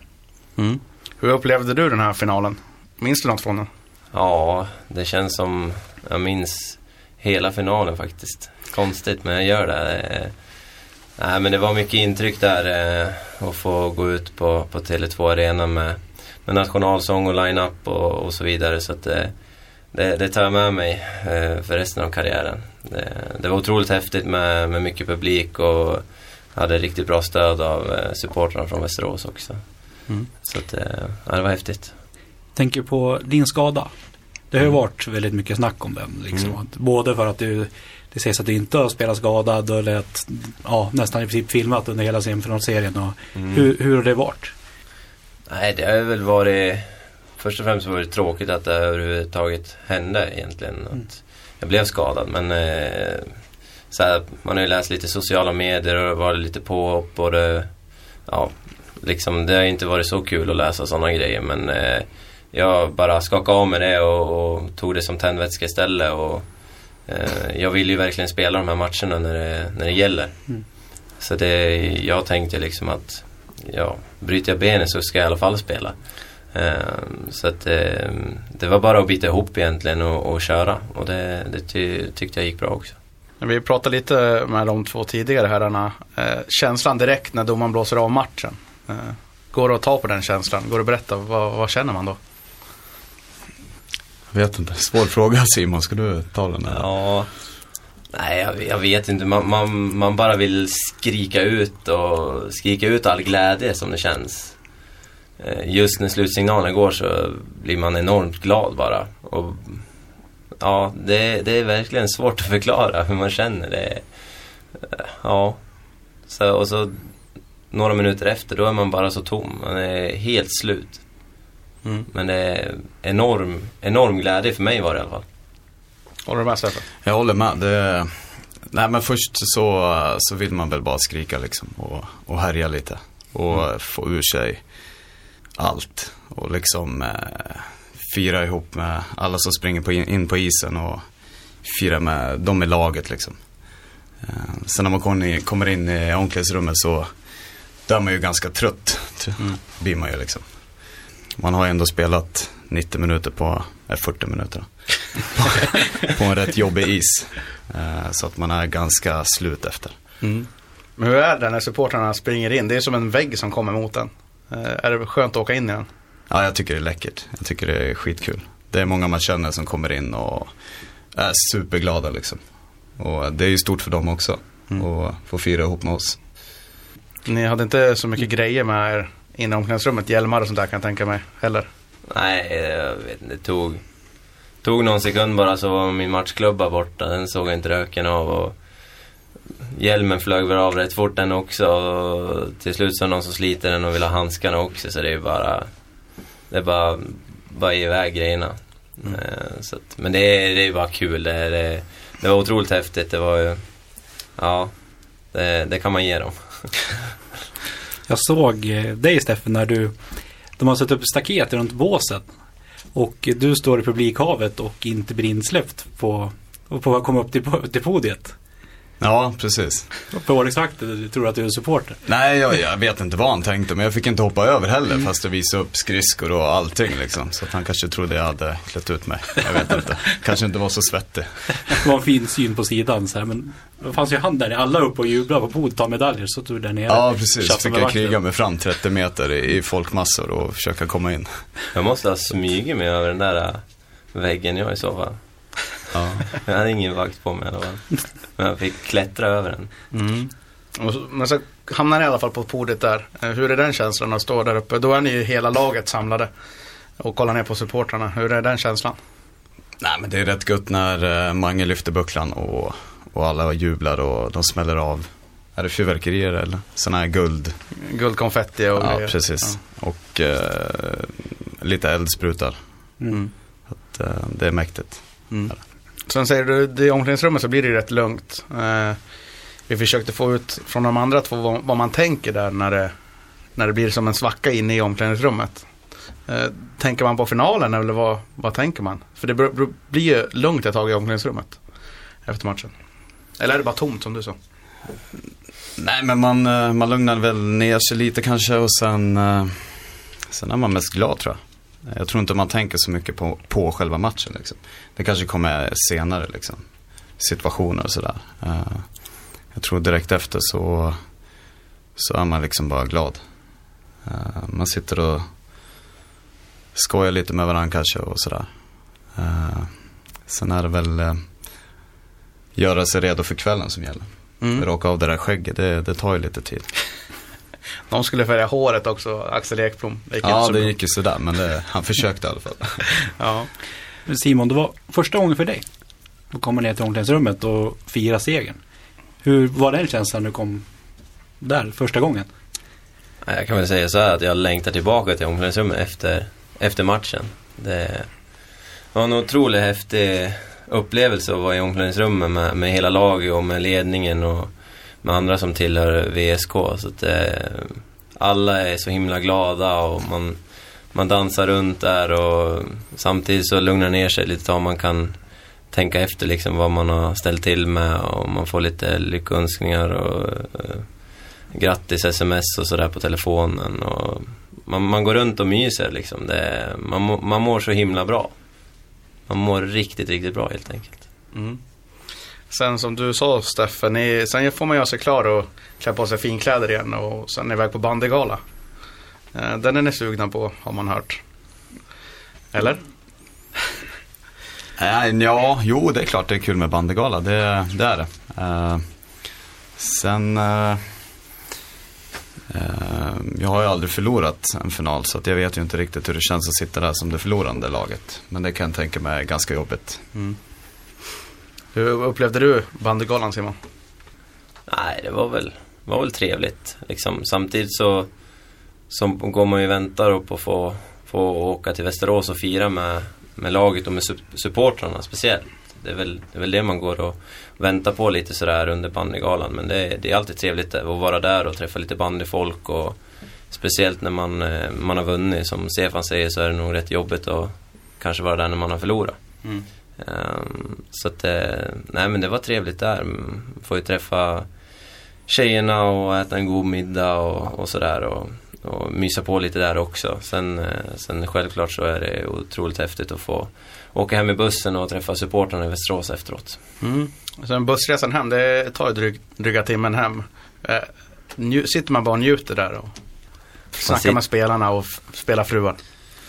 Hur upplevde du den här finalen? Minns du något från den? Ja, det känns som jag minns hela finalen faktiskt. Konstigt, men jag gör det. Eh, Nej, men det var mycket intryck där eh, att få gå ut på, på Tele2 Arena med, med nationalsång och line-up och, och så vidare. Så att det, det, det tar jag med mig eh, för resten av karriären. Det, det var otroligt häftigt med, med mycket publik och hade riktigt bra stöd av eh, supportrarna från Västerås också. Mm. Så att, eh, ja, det var häftigt. Tänker på din skada. Det har ju varit väldigt mycket snack om den. Liksom. Mm. Både för att du, det sägs att du inte har spelat skadad eller att, ja, nästan i princip filmat under hela semifinalserien. Och Mm. hur, hur har det varit? Nej, det har väl varit... Först och främst var det tråkigt att det överhuvudtaget hände egentligen. Att jag blev skadad men... Eh, så här, man har ju läst lite sociala medier och varit lite påhopp och det... Ja, liksom det har inte varit så kul att läsa sådana grejer men... Eh, jag bara skakade av med det och, och tog det som tändvätska istället och... Eh, jag vill ju verkligen spela de här matcherna när det, när det gäller. Så det, jag tänkte liksom att ja, bryter jag benet så ska jag i alla fall spela. Eh, så att eh, det var bara att bita ihop egentligen och, och köra. Och det, det ty, tyckte jag gick bra också. Vi pratade lite med de två tidigare herrarna. Eh, känslan direkt när domaren blåser av matchen. Eh, går det att ta på den känslan? Går det att berätta? Vad, vad känner man då? Jag vet inte, svår fråga Simon, ska du ta den? Eller? Ja, nej jag, jag vet inte. Man, man, man bara vill skrika ut och skrika ut all glädje som det känns. Eh, just när slutsignalen går så blir man enormt glad bara. Och, ja, det, det är verkligen svårt att förklara hur man känner. Det, eh, ja, så, och så några minuter efter då är man bara så tom. Man är helt slut. Mm. Men det är enorm, enorm glädje för mig var det i alla fall. Håller du med Stefan? Jag håller med. Det, nej men först så, så vill man väl bara skrika liksom och, och härja lite. Och få ur sig allt. Och liksom eh, fira ihop med alla som springer på in, in på isen och fira med dem i laget liksom. Eh, sen när man kommer in, kommer in i omklädningsrummet så då är man ju ganska trött. Mm. Blir man ju liksom. Man har ändå spelat 90 minuter på, eh, 40 minuter. på en rätt jobbig is. Eh, så att man är ganska slut efter. Men hur är det när supportrarna springer in? Det är som en vägg som kommer mot en. Eh, är det skönt att åka in i den? Ja, jag tycker det är läckert. Jag tycker det är skitkul. Det är många man känner som kommer in och är superglada liksom. Och det är ju stort för dem också. att få fira ihop med oss. Ni hade inte så mycket grejer med er inne i omklädningsrummet, hjälmar och sånt där kan jag tänka mig heller. Nej, jag vet inte. Det tog, tog någon sekund bara så var min matchklubba borta. Den såg jag inte röken av. Och hjälmen flög väl av rätt fort den också. Och till slut så det någon som sliter den och vill ha handskarna också. Så det är bara... Det är bara, bara ge iväg grejerna. Eh, Så att, men det är, det är bara kul. Det, är- det, det var otroligt häftigt. Det var ju... Ja, det, det kan man ge dem. Jag såg eh, dig Steffen när du, de har satt upp staket runt båset. Och du står i publikhavet och inte blir insläppt på, och på att komma upp till, till podiet. Ja, precis. För ordningsvakten tror att du är en supporter. Nej, jag, jag vet inte vad han tänkte, men jag fick inte hoppa över heller fast jag visade upp skridskor och allting liksom. Så att han kanske trodde jag hade klätt ut mig. Jag vet inte. Kanske inte var så svettig. Det var en fin syn på sidan så här, men det fanns ju han där, alla upp och jublade på podiet, ta medaljer, så tog du där nere. Ja, precis. Fick jag kriga mig fram 30 meter i, i folkmassor och försöka komma in. Jag måste ha smugit mig över den där äh, väggen jag i så fall. Ja. Jag hade ingen vakt på mig i alla fall. Men jag fick klättra över den. Och så, men så hamnar ni i alla fall på podiet där. Eh, Hur är den känslan att stå där uppe? Då är ni ju hela laget samlade. Och kollar ner på supportrarna. Hur är den känslan? Nej, men det är rätt gött när eh, Mange lyfter bucklan och, och alla jublar och de smäller av. Är det fyrverkerier eller? Sådana här guld. Guldkonfetti och Ja, grejer. precis. Och eh, lite eldsprutar. Mm. Att, eh, det är mäktigt. Sen säger du, det i omklädningsrummet så blir det rätt lugnt. Eh, vi försökte få ut från de andra två vad, vad man tänker där när det, när det blir som en svacka inne i omklädningsrummet. Eh, tänker man på finalen eller vad, vad tänker man? För det blir ju lugnt ett tag i omklädningsrummet efter matchen. Eller är det bara tomt som du sa? Nej, men man, eh, man lugnar väl ner sig lite kanske och sen, eh, sen är man mest glad tror jag. Jag tror inte man tänker så mycket på, på själva matchen liksom. Det kanske kommer senare liksom. Situationer och sådär. Eh, Jag tror direkt efter så, så är man liksom bara glad. Eh, Man sitter och skojar lite med varandra kanske och sådär. Eh, Sen är det väl göra sig redo för kvällen som gäller. Mm. Raka av det där skägget, det, det tar ju lite tid. De skulle färga håret också, Axel Ekblom. Det gick inte Ja, så det bra. gick ju sådär, men det, han försökte i alla fall. Ja. Simon, det var första gången för dig att komma ner till omklädningsrummet och fira segern. Hur var den känslan när du kom där första gången? Jag kan väl säga så här att jag längtar tillbaka till omklädningsrummet efter, efter matchen. Det var en otroligt häftig upplevelse att vara i omklädningsrummet med, med hela laget och med ledningen och med andra som tillhör VSK. Så att eh, alla är så himla glada och man, man dansar runt där och samtidigt så lugnar ner sig lite och man kan tänka efter liksom vad man har ställt till med och man får lite lyckönskningar och eh, grattis-sms och sådär på telefonen. Och man, man går runt och myser liksom. Det, man, man mår så himla bra. Man mår riktigt, riktigt bra helt enkelt. Mm. Sen som du sa Steffen, sen får man göra sig klar och klä på sig finkläder igen och sen iväg på bandygala. Eh, Den är ni sugna på har man hört. Eller? Äh, ja, jo det är klart det är kul med bandygala, det, det är det. Eh, sen, eh, jag har ju aldrig förlorat en final så jag vet ju inte riktigt hur det känns att sitta där som det förlorande laget. Men det kan jag tänka mig är ganska jobbigt. Hur upplevde du bandygalan Simon? Nej, det var väl, var väl trevligt. Liksom. Samtidigt så, så går man ju och väntar upp och få, få åka till Västerås och fira med, med laget och med sup- supportrarna speciellt. Det är, väl, det är väl det man går och väntar på lite sådär under bandygalan. Men det, är- det är alltid trevligt att vara där och träffa lite bandyfolk. Och speciellt när man, eh, man har vunnit. Som Stefan säger så är det nog rätt jobbigt att kanske vara där när man har förlorat. Ehm, så att, eh, nej men det var trevligt där. Mm, Får ju träffa tjejerna och äta en god middag och, och sådär. Och, och mysa på lite där också. Sen, eh, sen självklart så är det otroligt häftigt att få åka hem i bussen och träffa supportrarna i Västerås efteråt. Mm. Sen bussresan hem, det tar dryg, dryga timmen hem. Eh, sitter man bara och njuter där och snackar sit- med spelarna och f- spelar fruar.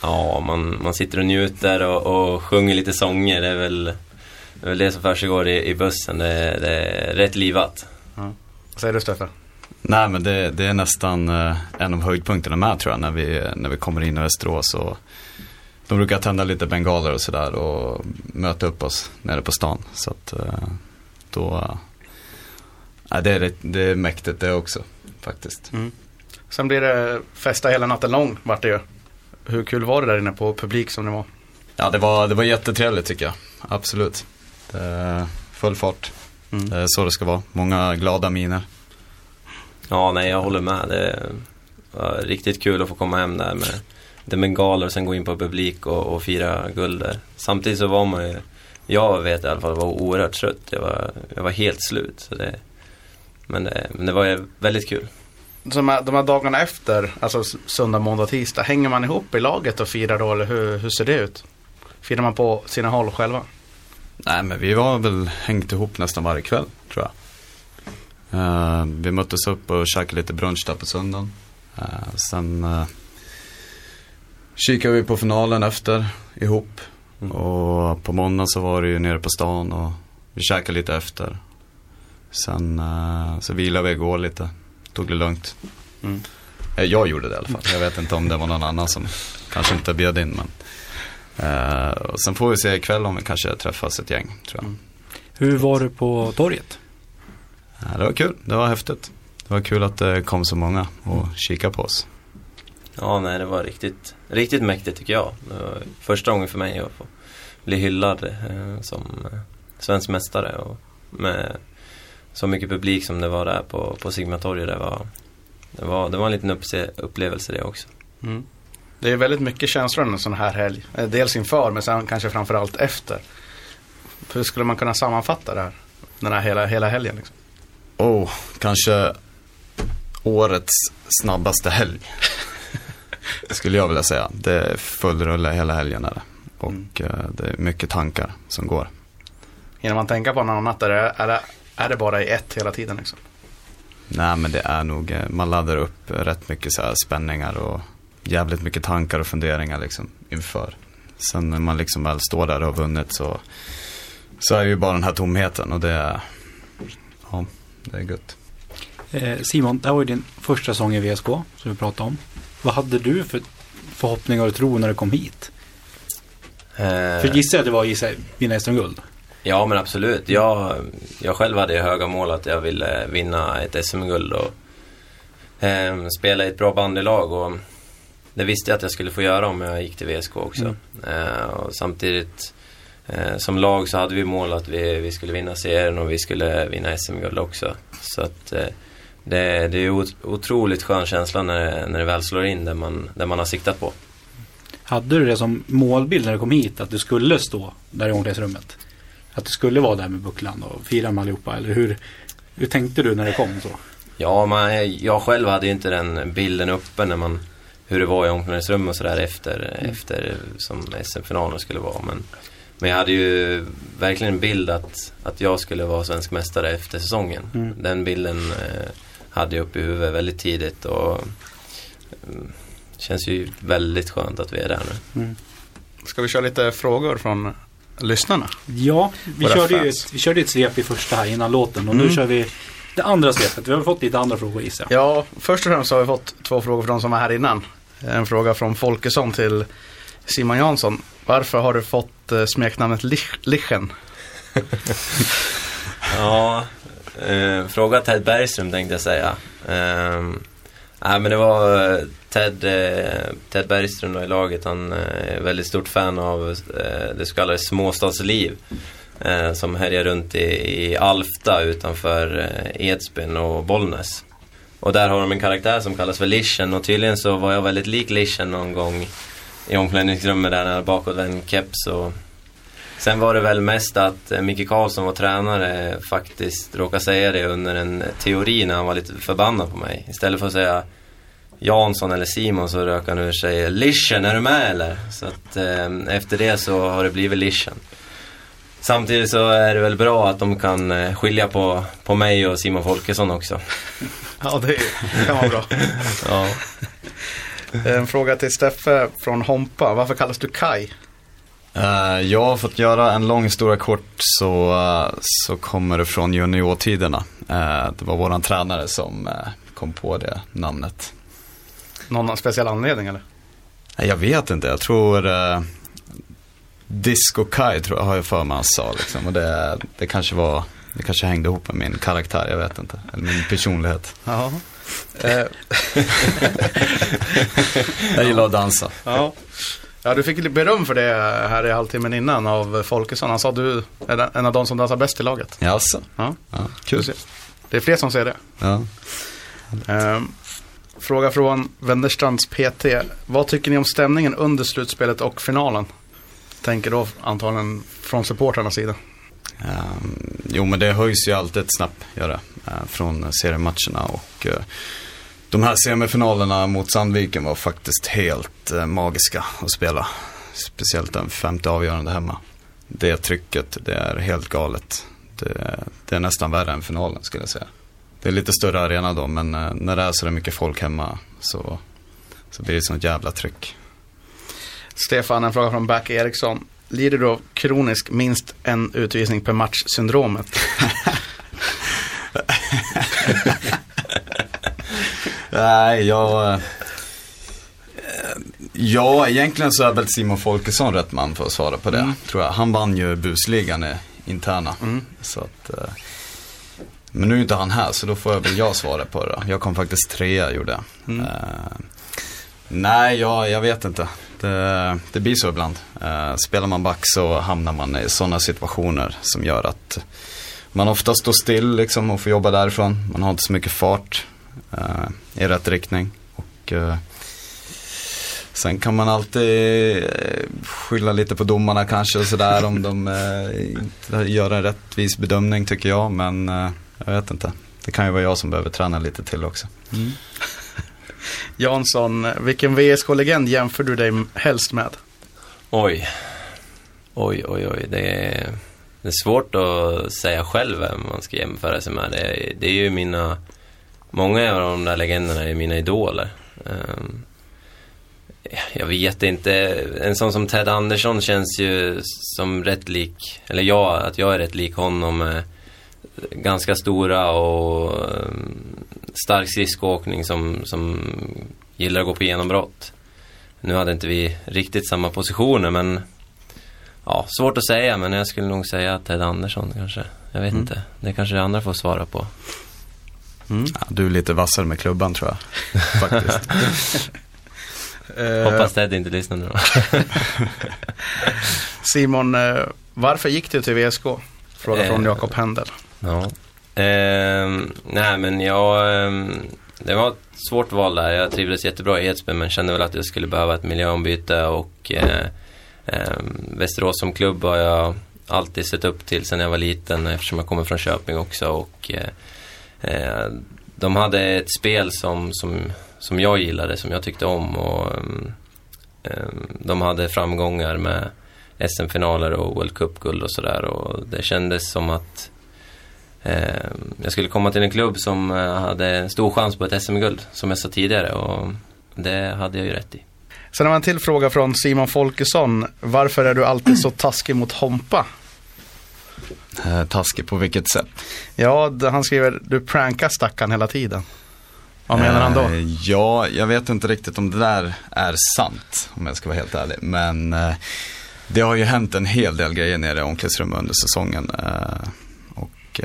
Ja, man, man sitter och njuter och, och sjunger lite sånger. Det är väl det, är väl det som försiggår i, i bussen. Det, det är rätt livat. Vad säger du Stefan? Nej men det, det är nästan eh, en av höjdpunkterna med tror jag när vi, när vi kommer in i Västerås och de brukar tända lite bengaler och sådär och möta upp oss nere på stan. Så att eh, då, eh, det, är, det är mäktigt det också faktiskt. Sen blir det festa hela natten lång vart det ju. Hur kul var det där inne på publik som det var? Ja det var, det var jättetrevligt tycker jag, absolut. Det, full fart, Mm. det är så det ska vara. Många glada miner. Ja, nej jag håller med. Det var riktigt kul att få komma hem där med lite bengaler och sen gå in på publik och, och fira guld där. Samtidigt så var man ju, jag vet i alla fall, var oerhört trött. Jag var, jag var helt slut. Så det, men, det, men det var ju väldigt kul. De här, de här dagarna efter, alltså söndag, måndag, tisdag, hänger man ihop i laget och firar då eller hur, hur ser det ut? Firar man på sina håll själva? Nej men vi var väl hängt ihop nästan varje kväll tror jag. Eh, vi möttes upp och käkade lite brunch där på söndagen. Eh, sen uh, kikade vi på finalen efter ihop. Och på måndag så var det ju nere på stan och vi käkade lite efter. Sen eh, så vilade vi igår lite. Tog det lugnt. Mm. Eh, Jag gjorde det i alla fall. Jag vet inte om det var någon annan som kanske inte bjöd in men. Eh, och sen får vi se ikväll om vi kanske träffas ett gäng tror jag. Hur var det på torget? Ja, det var kul, det var häftigt. Det var kul att det kom så många och kika på oss. Ja, nej det var riktigt, riktigt mäktigt tycker jag. Det var första gången för mig att få bli hyllad eh, som eh, svensk mästare. Och med så mycket publik som det var där på, på Sigmatorget. Det var, det, var, det var en liten upplevelse det också. Mm. Det är väldigt mycket känslor en sån här helg. Eh, Dels inför men sen kanske framförallt efter. Hur skulle man kunna sammanfatta det här? Den här hela, hela helgen liksom. Oh, kanske årets snabbaste helg. Skulle jag vilja säga. Det är full rulle hela helgen är det. Och eh, det är mycket tankar som går. Hinner man tänka på något annat? Är det, är det, är det bara i ett hela tiden liksom? Nej men det är nog, eh, man laddar upp eh, rätt mycket så här spänningar och jävligt mycket tankar och funderingar liksom inför. Sen när man liksom väl står där och har vunnit så, så är det ju bara den här tomheten och det är, ja, det är gött. Eh, Simon, det här var ju din första säsong i VSK som vi pratade om. Vad hade du för förhoppningar och tro när du kom hit? För gissar jag att det var gissa, vinna SM-guld. Ja men absolut. Jag, jag själv hade höga mål att jag ville vinna ett SM-guld och eh, spela i ett bra bandylag. Och det visste jag att jag skulle få göra om jag gick till VSK också. Eh, och samtidigt eh, som lag så hade vi mål att vi, vi skulle vinna serien och vi skulle vinna SM-guld också. Så att eh, det, det är otroligt skön känsla när, när det väl slår in där man, där man har siktat på. Hade du det som målbild när du kom hit? Att du skulle stå där i omklädningsrummet? Att du skulle vara där med bucklan och fira med allihopa? Eller hur, hur tänkte du när det kom så? Ja, man, jag själv hade ju inte den bilden uppe när man, hur det var i omklädningsrummet och sådär efter, efter som SM-finalen skulle vara. Men, men jag hade ju verkligen en bild att, att jag skulle vara svensk mästare efter säsongen. Mm. Den bilden eh, hade jag uppe i huvudet väldigt tidigt och mm, känns ju väldigt skönt att vi är där nu. Ska vi köra lite frågor från lyssnarna? Ja, vi körde, ju ett, vi körde ett svep i första här innan låten och Mm. nu kör vi det andra svepet. Vi har fått lite andra frågor gissar jag. Ja, först och främst så har vi fått två frågor från de som var här innan. En fråga från Folkesson till Simon Jansson. Varför har du fått eh, smeknamnet Lich- Lichen? Ja, eh, fråga Ted Bergström tänkte jag säga. Eh, nej, men det var eh, Ted, eh, Ted Bergström då i laget. Han eh, är väldigt stort fan av det så kallade småstadsliv. Som härjar runt i, i Alfta utanför Edsbyn och Bollnäs. Och där har de en karaktär som kallas för Lischen och tydligen så var jag väldigt lik Lischen någon gång i omklädningsrummet där när jag hade bakåtvänd keps och Sen var det väl mest att eh, Micke Karlsson var tränare faktiskt råkade säga det under en teori när han var lite förbannad på mig. Istället för att säga Jansson eller Simon så rök han ur sig Lischen, är du med eller? Så att eh, efter det så har det blivit Lischen. Samtidigt så är det väl bra att de kan eh, skilja på, på mig och Simon Folkesson också. Ja, det kan vara bra. Ja. En fråga till Steffe från Hompa. Varför kallas du Kai? Eh, jag har fått göra en lång historia kort så, eh, så kommer det från juniortiderna. Eh, det var våran tränare som kom på det namnet. Någon speciell anledning eller? Jag vet inte, jag tror uh, Disco Kai tror jag har jag för mig han sa liksom. Och det, det kanske var, det kanske hängde ihop med min karaktär, jag vet inte. Eller min personlighet. Ja. Jag gillar att dansa. ja. Ja, du fick lite beröm för det här i halvtimmen innan av Folkesson. Han sa du är en av de som dansar bäst i laget. Jaså? Ja, Ja, kul. det är fler som säger det. Ja. Ehm, fråga från Wennerstrands PT. Vad tycker ni om stämningen under slutspelet och finalen? Tänker då antagligen från supportrarnas sida. Ehm, jo men det höjs ju alltid ett snabbt, gör det. eh, från seriematcherna och eh, de här semifinalerna mot Sandviken var faktiskt helt eh, magiska att spela. Speciellt den femte avgörande hemma. Det trycket, det är helt galet. Det, det är nästan värre än finalen skulle jag säga. Det är lite större arena då men eh, när det är så där mycket folk hemma så, så blir det sånt jävla tryck. Stefan, en fråga från Back Eriksson. Lider du av kronisk minst en utvisning per match-syndromet? Nej, jag... eh, Ja, egentligen så är väl Simon Folkesson rätt man för att svara på det, Mm. tror jag. Han vann ju busligan i interna. Mm. Så att, eh, men nu är inte han här, så då får jag väl jag svara på det. Jag kom faktiskt trea, gjorde jag. Mm. Eh, nej, jag, jag vet inte. Det, det blir så ibland. Eh, spelar man back så hamnar man i sådana situationer som gör att man ofta står still liksom och får jobba därifrån. Man har inte så mycket fart i rätt riktning. Och eh, Sen kan man alltid eh, skylla lite på domarna kanske och sådär om de eh, inte gör en rättvis bedömning tycker jag. Men eh, jag vet inte. Det kan ju vara jag som behöver träna lite till också. Jansson, vilken VSK-legend jämför du dig helst med? Oj. Oj, oj, oj. Det är, det är svårt att säga själv vem man ska jämföra sig med. Det är, det är ju mina... Många av de där legenderna är mina idoler. Ehm, jag vet inte. En sån som Ted Andersson känns ju som rätt lik, eller jag, att jag är rätt lik honom. eh, Ganska stora och ehm, stark skridskoåkning som, som gillar att gå på genombrott. Nu hade inte vi riktigt samma positioner men Ja, svårt att säga men jag skulle nog säga Ted Andersson kanske. Jag vet Mm. inte. Det kanske andra får svara på. Ja, du är lite vassare med klubban tror jag. Faktiskt. Eh, Hoppas Ted inte lyssnar nu då. Simon, eh, varför gick du till VSK? Fråga från Eh, Jakob Händel. Ja. Ehm, nej men jag... ehm, det var ett svårt val där. Jag trivdes jättebra i Edsbyn men kände väl att jag skulle behöva ett miljöombyte och eh, ehm, Västerås som klubb har jag alltid sett upp till sedan jag var liten eftersom jag kommer från Köping också och eh, eh, de hade ett spel som, som, som jag gillade, som jag tyckte om. Och, eh, eh, de hade framgångar med SM-finaler och World Cup-guld och sådär. Och det kändes som att eh, jag skulle komma till en klubb som eh, hade en stor chans på ett SM-guld, som jag sa tidigare. Och det hade jag ju rätt i. Sen har vi en till fråga från Simon Folkesson. Varför är du alltid så taskig mot Hompa? Eh, taskig på vilket sätt? Ja, han skriver du prankar stackaren hela tiden. Vad menar han då? Eh, ja, jag vet inte riktigt om det där är sant, om jag ska vara helt ärlig. Men eh, det har ju hänt en hel del grejer nere i omklädningsrummet under säsongen. Och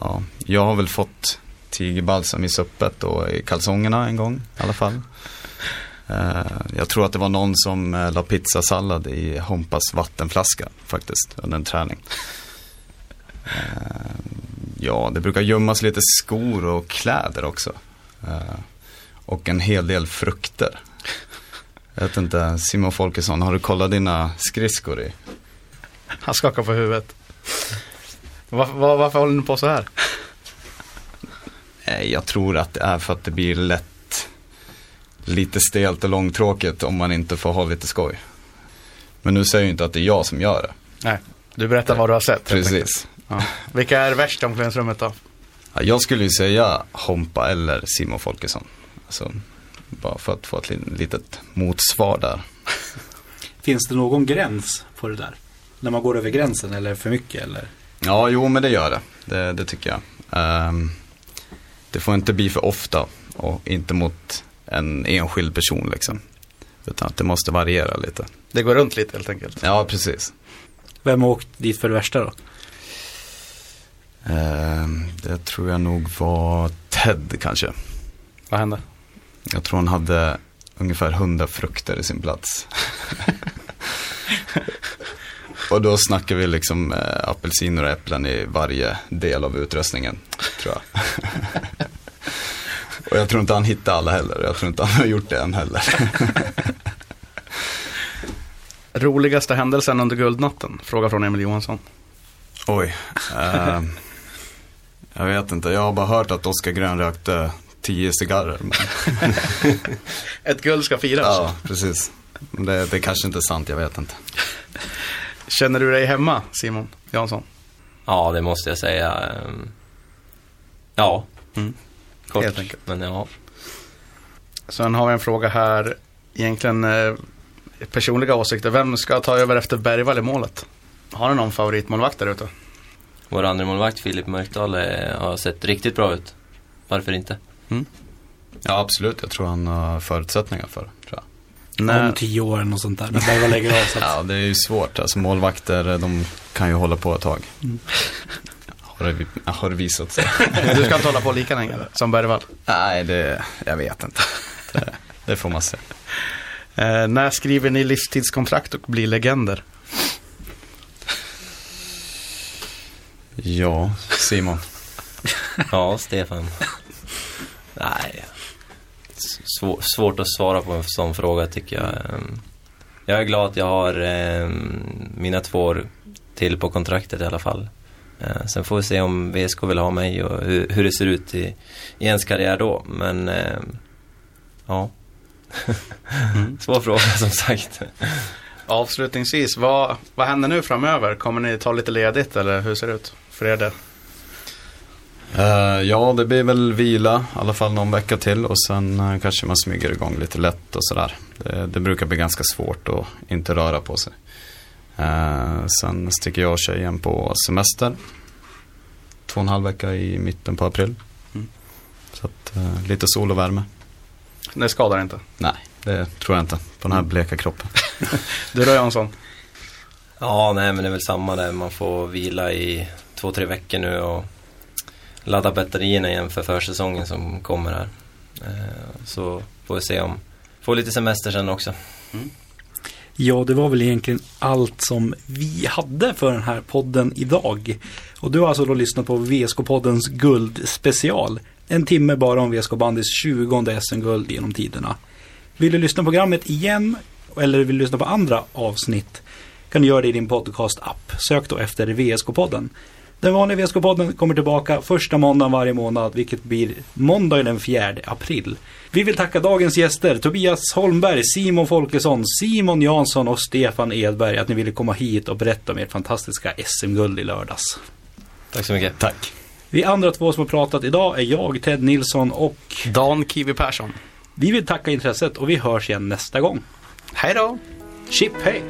ja, jag har väl fått tigerbalsam i suppet och i kalsongerna en gång i alla fall. Eh, jag tror att det var någon som eh, la pizzasallad i Hompas vattenflaska faktiskt under en träning. Eh, ja, det brukar gömmas lite skor och kläder också. Och en hel del frukter. Jag vet inte, Simon Folkesson, har du kollat dina skridskor i? Han skakar på huvudet. Var, var, varför håller ni på så här? Jag tror att det är för att det blir lätt lite stelt och långtråkigt om man inte får ha lite skoj. Men nu säger jag inte att det är jag som gör det. Nej, du berättar vad du har sett. Precis. Ja. Vilka är värst i omklädningsrummet då? Ja, Jag skulle ju säga Hompa eller Simon Folkesson. Alltså, bara för att få ett li- litet motsvar där. Finns det någon gräns på det där? När man går över gränsen eller för mycket eller? Ja, jo men det gör det. Det, det tycker jag. Ehm, det får inte bli för ofta och inte mot en enskild person liksom. Utan att det måste variera lite. Det går runt lite helt enkelt. Ja, precis. Vem har åkt dit för det värsta då? Ehm, det tror jag nog var Ted kanske. Vad hände? Jag tror han hade ungefär 100 frukter i sin plats. och då snackar vi liksom eh, apelsiner och äpplen i varje del av utrustningen, tror jag. och jag tror inte han hittade alla heller. Jag tror inte han har gjort det än heller. Roligaste händelsen under guldnatten? Fråga från Emil Johansson. Oj. ehm, jag vet inte, jag har bara hört att Oskar Grön rökte 10 cigarrer. Men... Ett guld ska firas. ja, precis. Det, det kanske inte är sant, jag vet inte. Känner du dig hemma, Simon Jansson? Ja, det måste jag säga. Ehm, Ja, Mm. Kort. Helt enkelt. Men ja. Sen har vi en fråga här. Egentligen eh, personliga åsikter. Vem ska ta över efter Bergvall i målet? Har ni någon favoritmålvakt där ute? Vår andra målvakt Filip Mörkdal eh, har sett riktigt bra ut. Varför inte? Ja, absolut. Jag tror han har förutsättningar för det. Tror jag. Om tio år eller sånt där. När lägger av. Så att, Ja, det är ju svårt. Alltså målvakter, de kan ju hålla på ett tag. Har, det, har det visat sig. Du ska inte hålla på lika länge som Bergvall. Nej, det, jag vet inte. Det, det får man se. Eh, när skriver ni livstidskontrakt och blir legender? Ja, Simon. Ja, Stefan. Nej. Svår, svårt att svara på en sån fråga tycker jag. Ehm, Jag är glad att jag har ehm, mina två år till på kontraktet i alla fall. Eh, Sen får vi se om VSK vill ha mig och hur, hur det ser ut i, i ens karriär då. Men ehm, ja. Svår fråga som sagt. Avslutningsvis, vad, vad händer nu framöver? Kommer ni ta lite ledigt eller hur ser det ut för er del? Eh, ja, det blir väl vila, i alla fall någon vecka till och sen eh, kanske man smyger igång lite lätt och sådär. Det, det brukar bli ganska svårt att inte röra på sig. Eh, sen sticker jag och tjejen på semester. Två och en halv vecka i mitten på april. Mm. Så att, eh, lite sol och värme. Det skadar inte. Nej, det tror jag inte på den här bleka kroppen. Du då Jansson? Ja, nej men det är väl samma där. Man får vila i två, tre veckor nu och ladda batterierna igen för försäsongen som kommer här. Eh, Så får vi se om, får lite semester sen också. Ja, det var väl egentligen allt som vi hade för den här podden idag. Och du har alltså då lyssnat på VSK-poddens guldspecial. En timme bara om VSK Bandys 20 SM-guld genom tiderna. Vill du lyssna på programmet igen eller vill du lyssna på andra avsnitt kan du göra det i din podcast-app. Sök då efter VSK-podden. Den vanliga VSK-podden kommer tillbaka första måndagen varje månad, vilket blir måndag den 4 april. Vi vill tacka dagens gäster, Tobias Holmberg, Simon Folkesson, Simon Jansson och Stefan Edberg, att ni ville komma hit och berätta om ert fantastiska SM-guld i lördags. Tack så mycket. Tack. Vi andra två som har pratat idag är jag, Ted Nilsson och Dan Kiwi Persson. vi vill tacka intresset och vi hörs igen nästa gång. Hej då! Chip hej!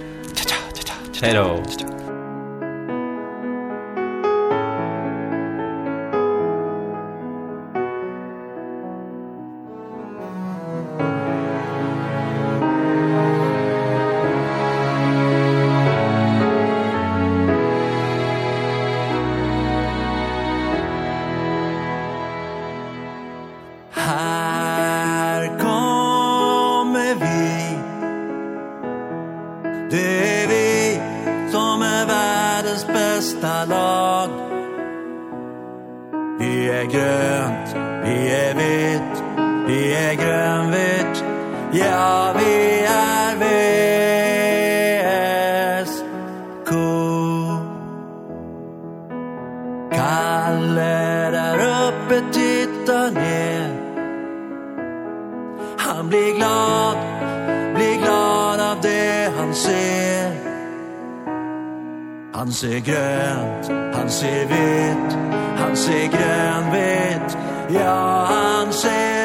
Hej då. Han blir glad, blir glad av det han ser. Han ser grönt, han ser vitt, han ser grönvitt. Ja, han ser